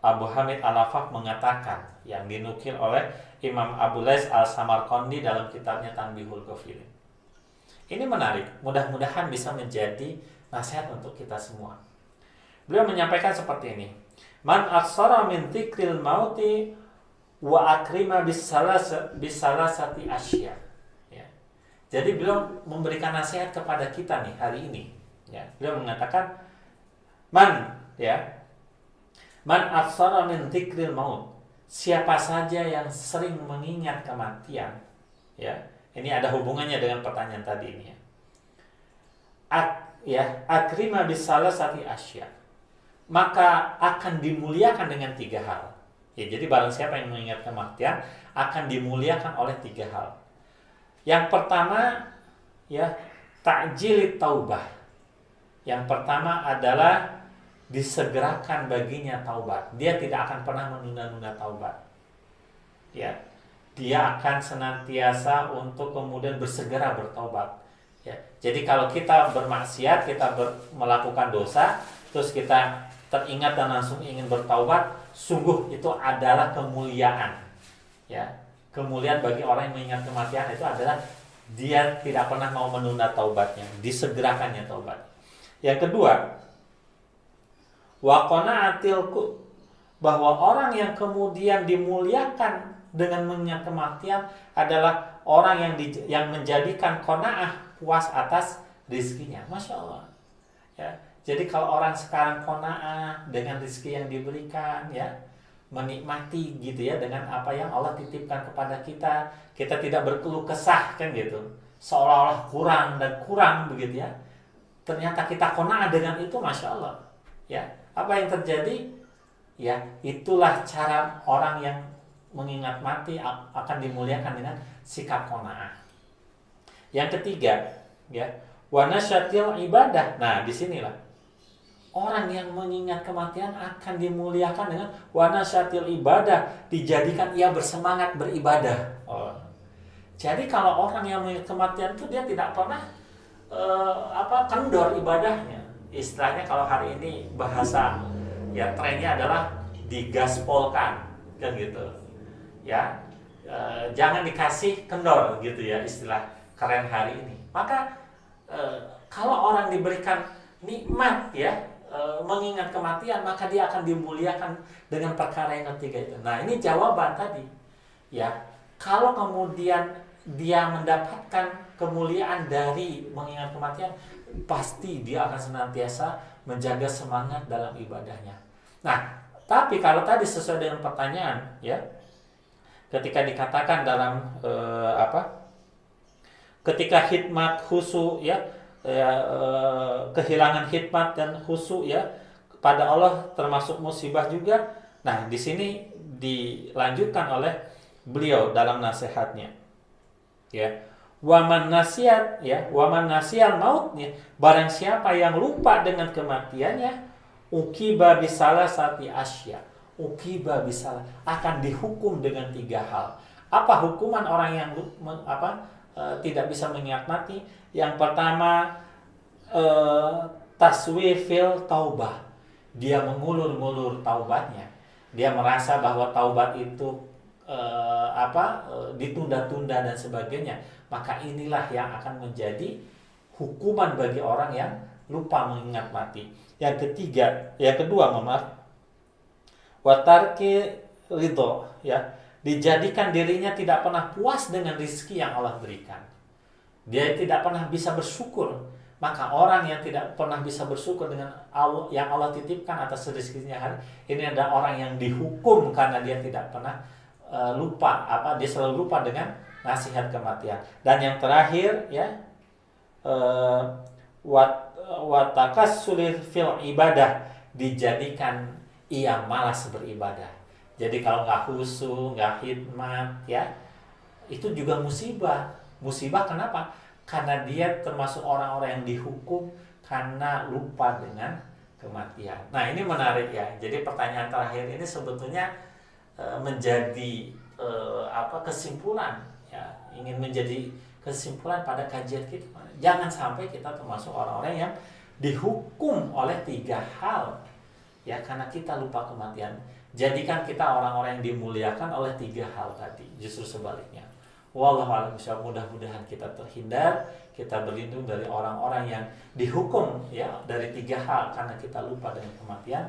Abu Hamid Al-Afaf mengatakan yang dinukil oleh Imam Abu Lais Al-Samarqandi dalam kitabnya Tanbihul Ghafilin. Ini menarik, mudah-mudahan bisa menjadi nasihat untuk kita semua. Beliau menyampaikan seperti ini. Man aksara min tikril mauti wa akrima bisalasati asya. Ya. Jadi beliau memberikan nasihat kepada kita nih hari ini. Ya. Beliau mengatakan, man ya Man aksara min dzikril maut. Siapa saja yang sering mengingat kematian, ya. Ini ada hubungannya dengan pertanyaan tadi ini ya. Ak, ya, akrima bisalah sati asya. Maka akan dimuliakan dengan tiga hal. Ya, jadi barang siapa yang mengingat kematian akan dimuliakan oleh tiga hal. Yang pertama ya takjilit taubah. Yang pertama adalah disegerakan baginya taubat. Dia tidak akan pernah menunda-nunda taubat. Ya. Dia akan senantiasa untuk kemudian bersegera bertaubat. Ya. Jadi kalau kita bermaksiat, kita ber, melakukan dosa, terus kita teringat dan langsung ingin bertaubat, sungguh itu adalah kemuliaan. Ya, kemuliaan bagi orang yang mengingat kematian itu adalah dia tidak pernah mau menunda taubatnya, disegerakannya taubat. Yang kedua, wakona atilku bahwa orang yang kemudian dimuliakan dengan mengingat kematian adalah orang yang di, yang menjadikan konaah puas atas rizkinya, masya Allah. Ya, jadi kalau orang sekarang kona'ah dengan rezeki yang diberikan ya, menikmati gitu ya dengan apa yang Allah titipkan kepada kita, kita tidak berkeluh kesah kan gitu. Seolah-olah kurang dan kurang begitu ya. Ternyata kita kona'ah dengan itu Masya Allah. Ya, apa yang terjadi? Ya, itulah cara orang yang mengingat mati akan dimuliakan dengan sikap kona'ah. Yang ketiga, ya, wanasyatil ibadah. Nah, di sinilah Orang yang mengingat kematian akan dimuliakan dengan warna syatil ibadah, dijadikan ia bersemangat beribadah. Oh. Jadi kalau orang yang mengingat kematian itu dia tidak pernah uh, apa kendor ibadahnya. Istilahnya kalau hari ini bahasa ya trennya adalah digaspolkan kan gitu. Ya, uh, jangan dikasih kendor gitu ya istilah keren hari ini. Maka uh, kalau orang diberikan nikmat ya e, mengingat kematian maka dia akan dimuliakan dengan perkara yang ketiga itu. Nah, ini jawaban tadi. Ya, kalau kemudian dia mendapatkan kemuliaan dari mengingat kematian, pasti dia akan senantiasa menjaga semangat dalam ibadahnya. Nah, tapi kalau tadi sesuai dengan pertanyaan, ya, ketika dikatakan dalam e, apa? Ketika hikmat khusu ya ya, eh, kehilangan hikmat dan khusyuk ya pada Allah termasuk musibah juga. Nah, di sini dilanjutkan oleh beliau dalam nasihatnya. Ya. Waman nasihat ya, waman nasial mautnya, barang siapa yang lupa dengan kematiannya, ukiba bisalah sati asya. Ukiba bisalah akan dihukum dengan tiga hal. Apa hukuman orang yang apa e, tidak bisa mengingat mati? Yang pertama uh, taswifil taubah. Dia mengulur-ngulur taubatnya. Dia merasa bahwa taubat itu uh, apa uh, ditunda-tunda dan sebagainya. Maka inilah yang akan menjadi hukuman bagi orang yang lupa mengingat mati. Yang ketiga, yang kedua, maaf, watarki ridho, ya, dijadikan dirinya tidak pernah puas dengan rizki yang Allah berikan dia tidak pernah bisa bersyukur. Maka orang yang tidak pernah bisa bersyukur dengan Allah yang Allah titipkan atas rezekinya hari ini ada orang yang dihukum karena dia tidak pernah uh, lupa apa dia selalu lupa dengan nasihat kematian. Dan yang terakhir ya uh, wat watakas sulit fil ibadah dijadikan ia malas beribadah. Jadi kalau nggak khusyuk, nggak hikmat, ya itu juga musibah. Musibah kenapa? karena dia termasuk orang-orang yang dihukum karena lupa dengan kematian. Nah ini menarik ya. Jadi pertanyaan terakhir ini sebetulnya e, menjadi e, apa kesimpulan ya ingin menjadi kesimpulan pada kajian kita. Jangan sampai kita termasuk orang-orang yang dihukum oleh tiga hal ya karena kita lupa kematian. Jadikan kita orang-orang yang dimuliakan oleh tiga hal tadi. Justru sebaliknya. Wallahualam mudah-mudahan kita terhindar, kita berlindung dari orang-orang yang dihukum ya dari tiga hal karena kita lupa dengan kematian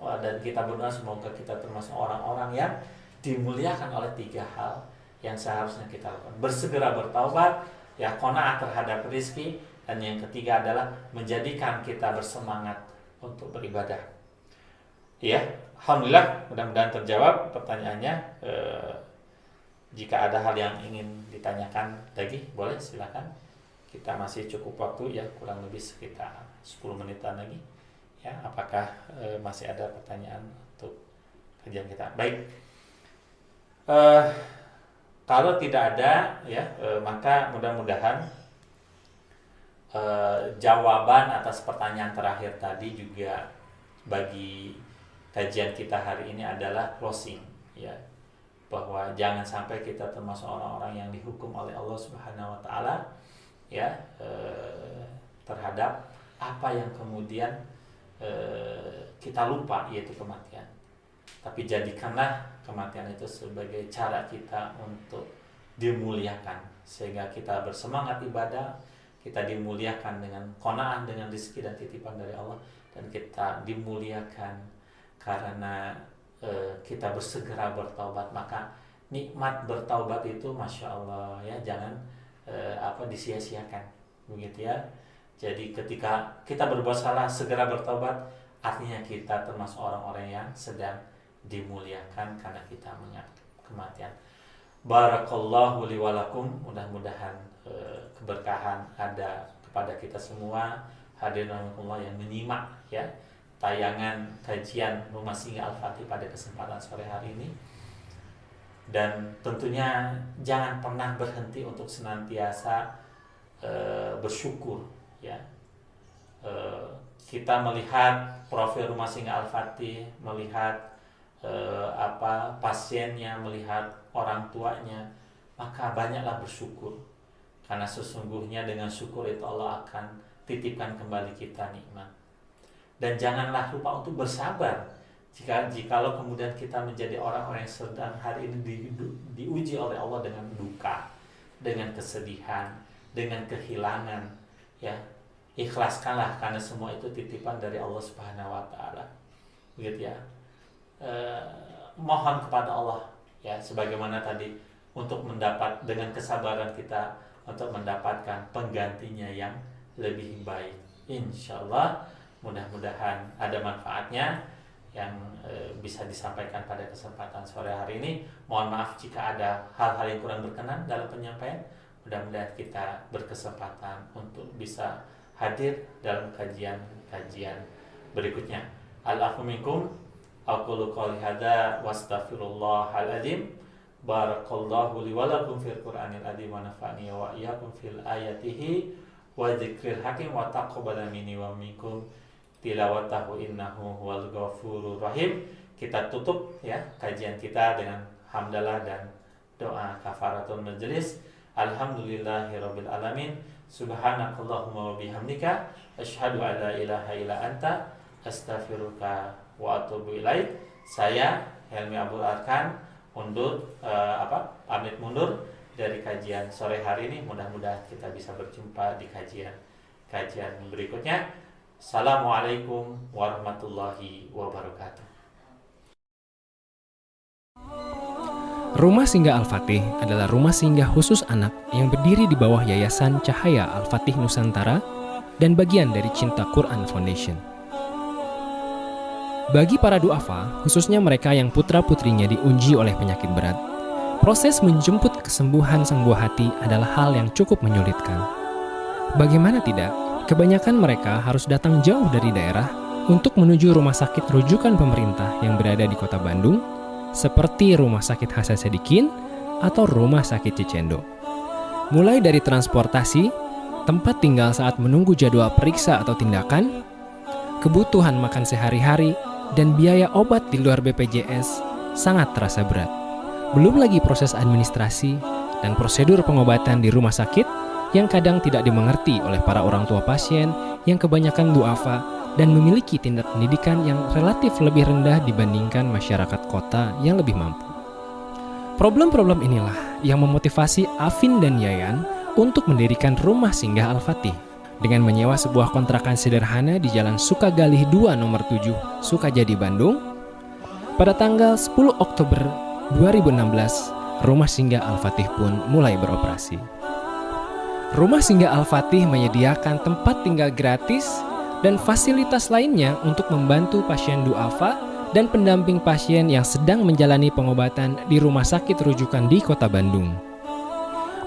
dan kita berdoa semoga kita termasuk orang-orang yang dimuliakan oleh tiga hal yang seharusnya kita lakukan. Bersegera bertaubat, ya kona'ah terhadap rizki dan yang ketiga adalah menjadikan kita bersemangat untuk beribadah. Ya, alhamdulillah mudah-mudahan terjawab pertanyaannya. Eh, jika ada hal yang ingin ditanyakan lagi, boleh silakan. Kita masih cukup waktu ya, kurang lebih sekitar 10 menitan lagi. Ya, apakah e, masih ada pertanyaan untuk kajian kita? Baik. E, kalau tidak ada ya, e, maka mudah-mudahan e, jawaban atas pertanyaan terakhir tadi juga bagi kajian kita hari ini adalah closing ya bahwa jangan sampai kita termasuk orang-orang yang dihukum oleh Allah Subhanahu wa taala ya eh, terhadap apa yang kemudian eh, kita lupa yaitu kematian. Tapi jadikanlah kematian itu sebagai cara kita untuk dimuliakan. Sehingga kita bersemangat ibadah, kita dimuliakan dengan konaan dengan rezeki dan titipan dari Allah dan kita dimuliakan karena e, kita bersegera bertaubat. Maka nikmat bertaubat itu masya Allah ya jangan e, apa disia-siakan. Begitu ya. Jadi ketika kita berbuat salah segera bertobat artinya kita termasuk orang-orang yang sedang dimuliakan karena kita mengingat kematian. Barakallahu liwalakum mudah-mudahan e, keberkahan ada kepada kita semua. Hadirin Allah yang menyimak ya. Tayangan kajian Rumah Singgah Al-Fatih pada kesempatan sore hari ini. Dan tentunya jangan pernah berhenti untuk senantiasa e, bersyukur ya. E, kita melihat profil Rumah Singgah Al-Fatih melihat eh, apa pasiennya melihat orang tuanya maka banyaklah bersyukur. Karena sesungguhnya dengan syukur itu Allah akan titipkan kembali kita nikmat. Dan janganlah lupa untuk bersabar. Jika jikalau kemudian kita menjadi orang-orang yang sedang hari ini di, di, diuji oleh Allah dengan duka dengan kesedihan dengan kehilangan ya ikhlaskanlah karena semua itu titipan dari Allah Subhanahu wa taala. Begitu ya eh, mohon kepada Allah ya sebagaimana tadi untuk mendapat dengan kesabaran kita untuk mendapatkan penggantinya yang lebih baik. Insya Allah mudah-mudahan ada manfaatnya yang e, bisa disampaikan pada kesempatan sore hari ini. Mohon maaf jika ada hal-hal yang kurang berkenan dalam penyampaian. Mudah-mudahan kita berkesempatan untuk bisa hadir dalam kajian-kajian berikutnya. Al-afu Aqulu qawli hadza wastaghfirullahaladzim Barakallahu li wa lakum fil Qur'anil azim wa nafa'ni wa iyyakum fil ayatihi wa dzikril hakim wa taqabbala minni wa minkum tilawatahu rahim. Kita tutup ya kajian kita dengan hamdalah dan doa kafaratul majlis. Alhamdulillahirabbil alamin. Subhanakallahumma wa bihamdika asyhadu an la ilaha illa anta astaghfiruka wa atubu ilaih. Saya Helmi Abdul Arkan undur uh, apa pamit mundur dari kajian sore hari ini. Mudah-mudahan kita bisa berjumpa di kajian kajian berikutnya. Assalamualaikum warahmatullahi wabarakatuh. Rumah Singgah Al-Fatih adalah rumah singgah khusus anak yang berdiri di bawah Yayasan Cahaya Al-Fatih Nusantara dan bagian dari Cinta Quran Foundation. Bagi para duafa, khususnya mereka yang putra-putrinya diuji oleh penyakit berat, proses menjemput kesembuhan sang buah hati adalah hal yang cukup menyulitkan. Bagaimana tidak, kebanyakan mereka harus datang jauh dari daerah untuk menuju rumah sakit rujukan pemerintah yang berada di kota Bandung, seperti Rumah Sakit Hasan Sadikin atau Rumah Sakit Cicendo. Mulai dari transportasi, tempat tinggal saat menunggu jadwal periksa atau tindakan, kebutuhan makan sehari-hari, dan biaya obat di luar BPJS sangat terasa berat. Belum lagi proses administrasi dan prosedur pengobatan di rumah sakit yang kadang tidak dimengerti oleh para orang tua pasien yang kebanyakan duafa dan memiliki tindak pendidikan yang relatif lebih rendah dibandingkan masyarakat kota yang lebih mampu. Problem-problem inilah yang memotivasi Afin dan Yayan untuk mendirikan rumah singgah Al-Fatih dengan menyewa sebuah kontrakan sederhana di Jalan Sukagalih 2 nomor 7, Sukajadi, Bandung. Pada tanggal 10 Oktober 2016, Rumah Singgah Al-Fatih pun mulai beroperasi. Rumah Singgah Al-Fatih menyediakan tempat tinggal gratis dan fasilitas lainnya untuk membantu pasien duafa dan pendamping pasien yang sedang menjalani pengobatan di rumah sakit rujukan di Kota Bandung.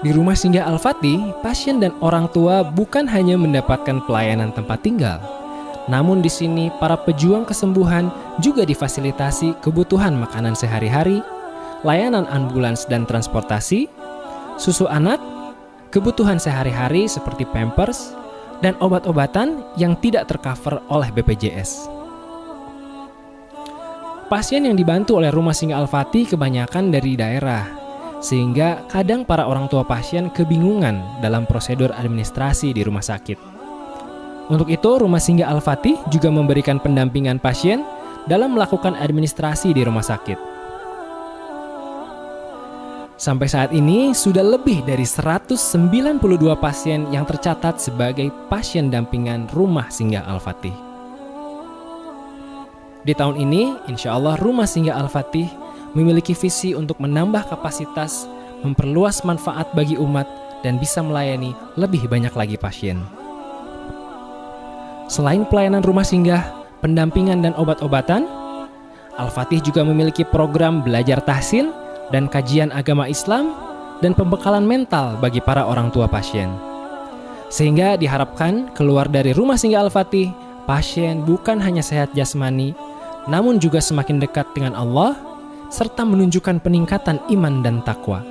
Di rumah singgah Al-Fatih, pasien dan orang tua bukan hanya mendapatkan pelayanan tempat tinggal, namun di sini para pejuang kesembuhan juga difasilitasi kebutuhan makanan sehari-hari, layanan ambulans dan transportasi, susu anak, kebutuhan sehari-hari seperti pampers, dan obat-obatan yang tidak tercover oleh BPJS. Pasien yang dibantu oleh Rumah Singgah Al-Fatih kebanyakan dari daerah, sehingga kadang para orang tua pasien kebingungan dalam prosedur administrasi di rumah sakit. Untuk itu, Rumah Singgah Al-Fatih juga memberikan pendampingan pasien dalam melakukan administrasi di rumah sakit. Sampai saat ini sudah lebih dari 192 pasien yang tercatat sebagai pasien dampingan Rumah Singgah Al-Fatih. Di tahun ini, insya Allah Rumah Singgah Al-Fatih memiliki visi untuk menambah kapasitas, memperluas manfaat bagi umat, dan bisa melayani lebih banyak lagi pasien. Selain pelayanan rumah singgah, pendampingan dan obat-obatan, Al-Fatih juga memiliki program belajar tahsin dan kajian agama Islam dan pembekalan mental bagi para orang tua pasien. Sehingga diharapkan keluar dari rumah singgah Al-Fatih, pasien bukan hanya sehat jasmani, namun juga semakin dekat dengan Allah serta menunjukkan peningkatan iman dan takwa.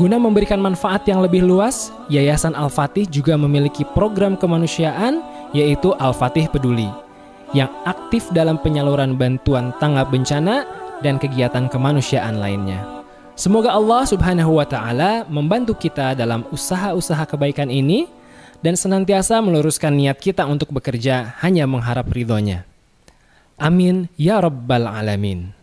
Guna memberikan manfaat yang lebih luas, Yayasan Al-Fatih juga memiliki program kemanusiaan yaitu Al-Fatih Peduli yang aktif dalam penyaluran bantuan tanggap bencana dan kegiatan kemanusiaan lainnya. Semoga Allah Subhanahu wa taala membantu kita dalam usaha-usaha kebaikan ini dan senantiasa meluruskan niat kita untuk bekerja hanya mengharap ridhonya. Amin ya rabbal alamin.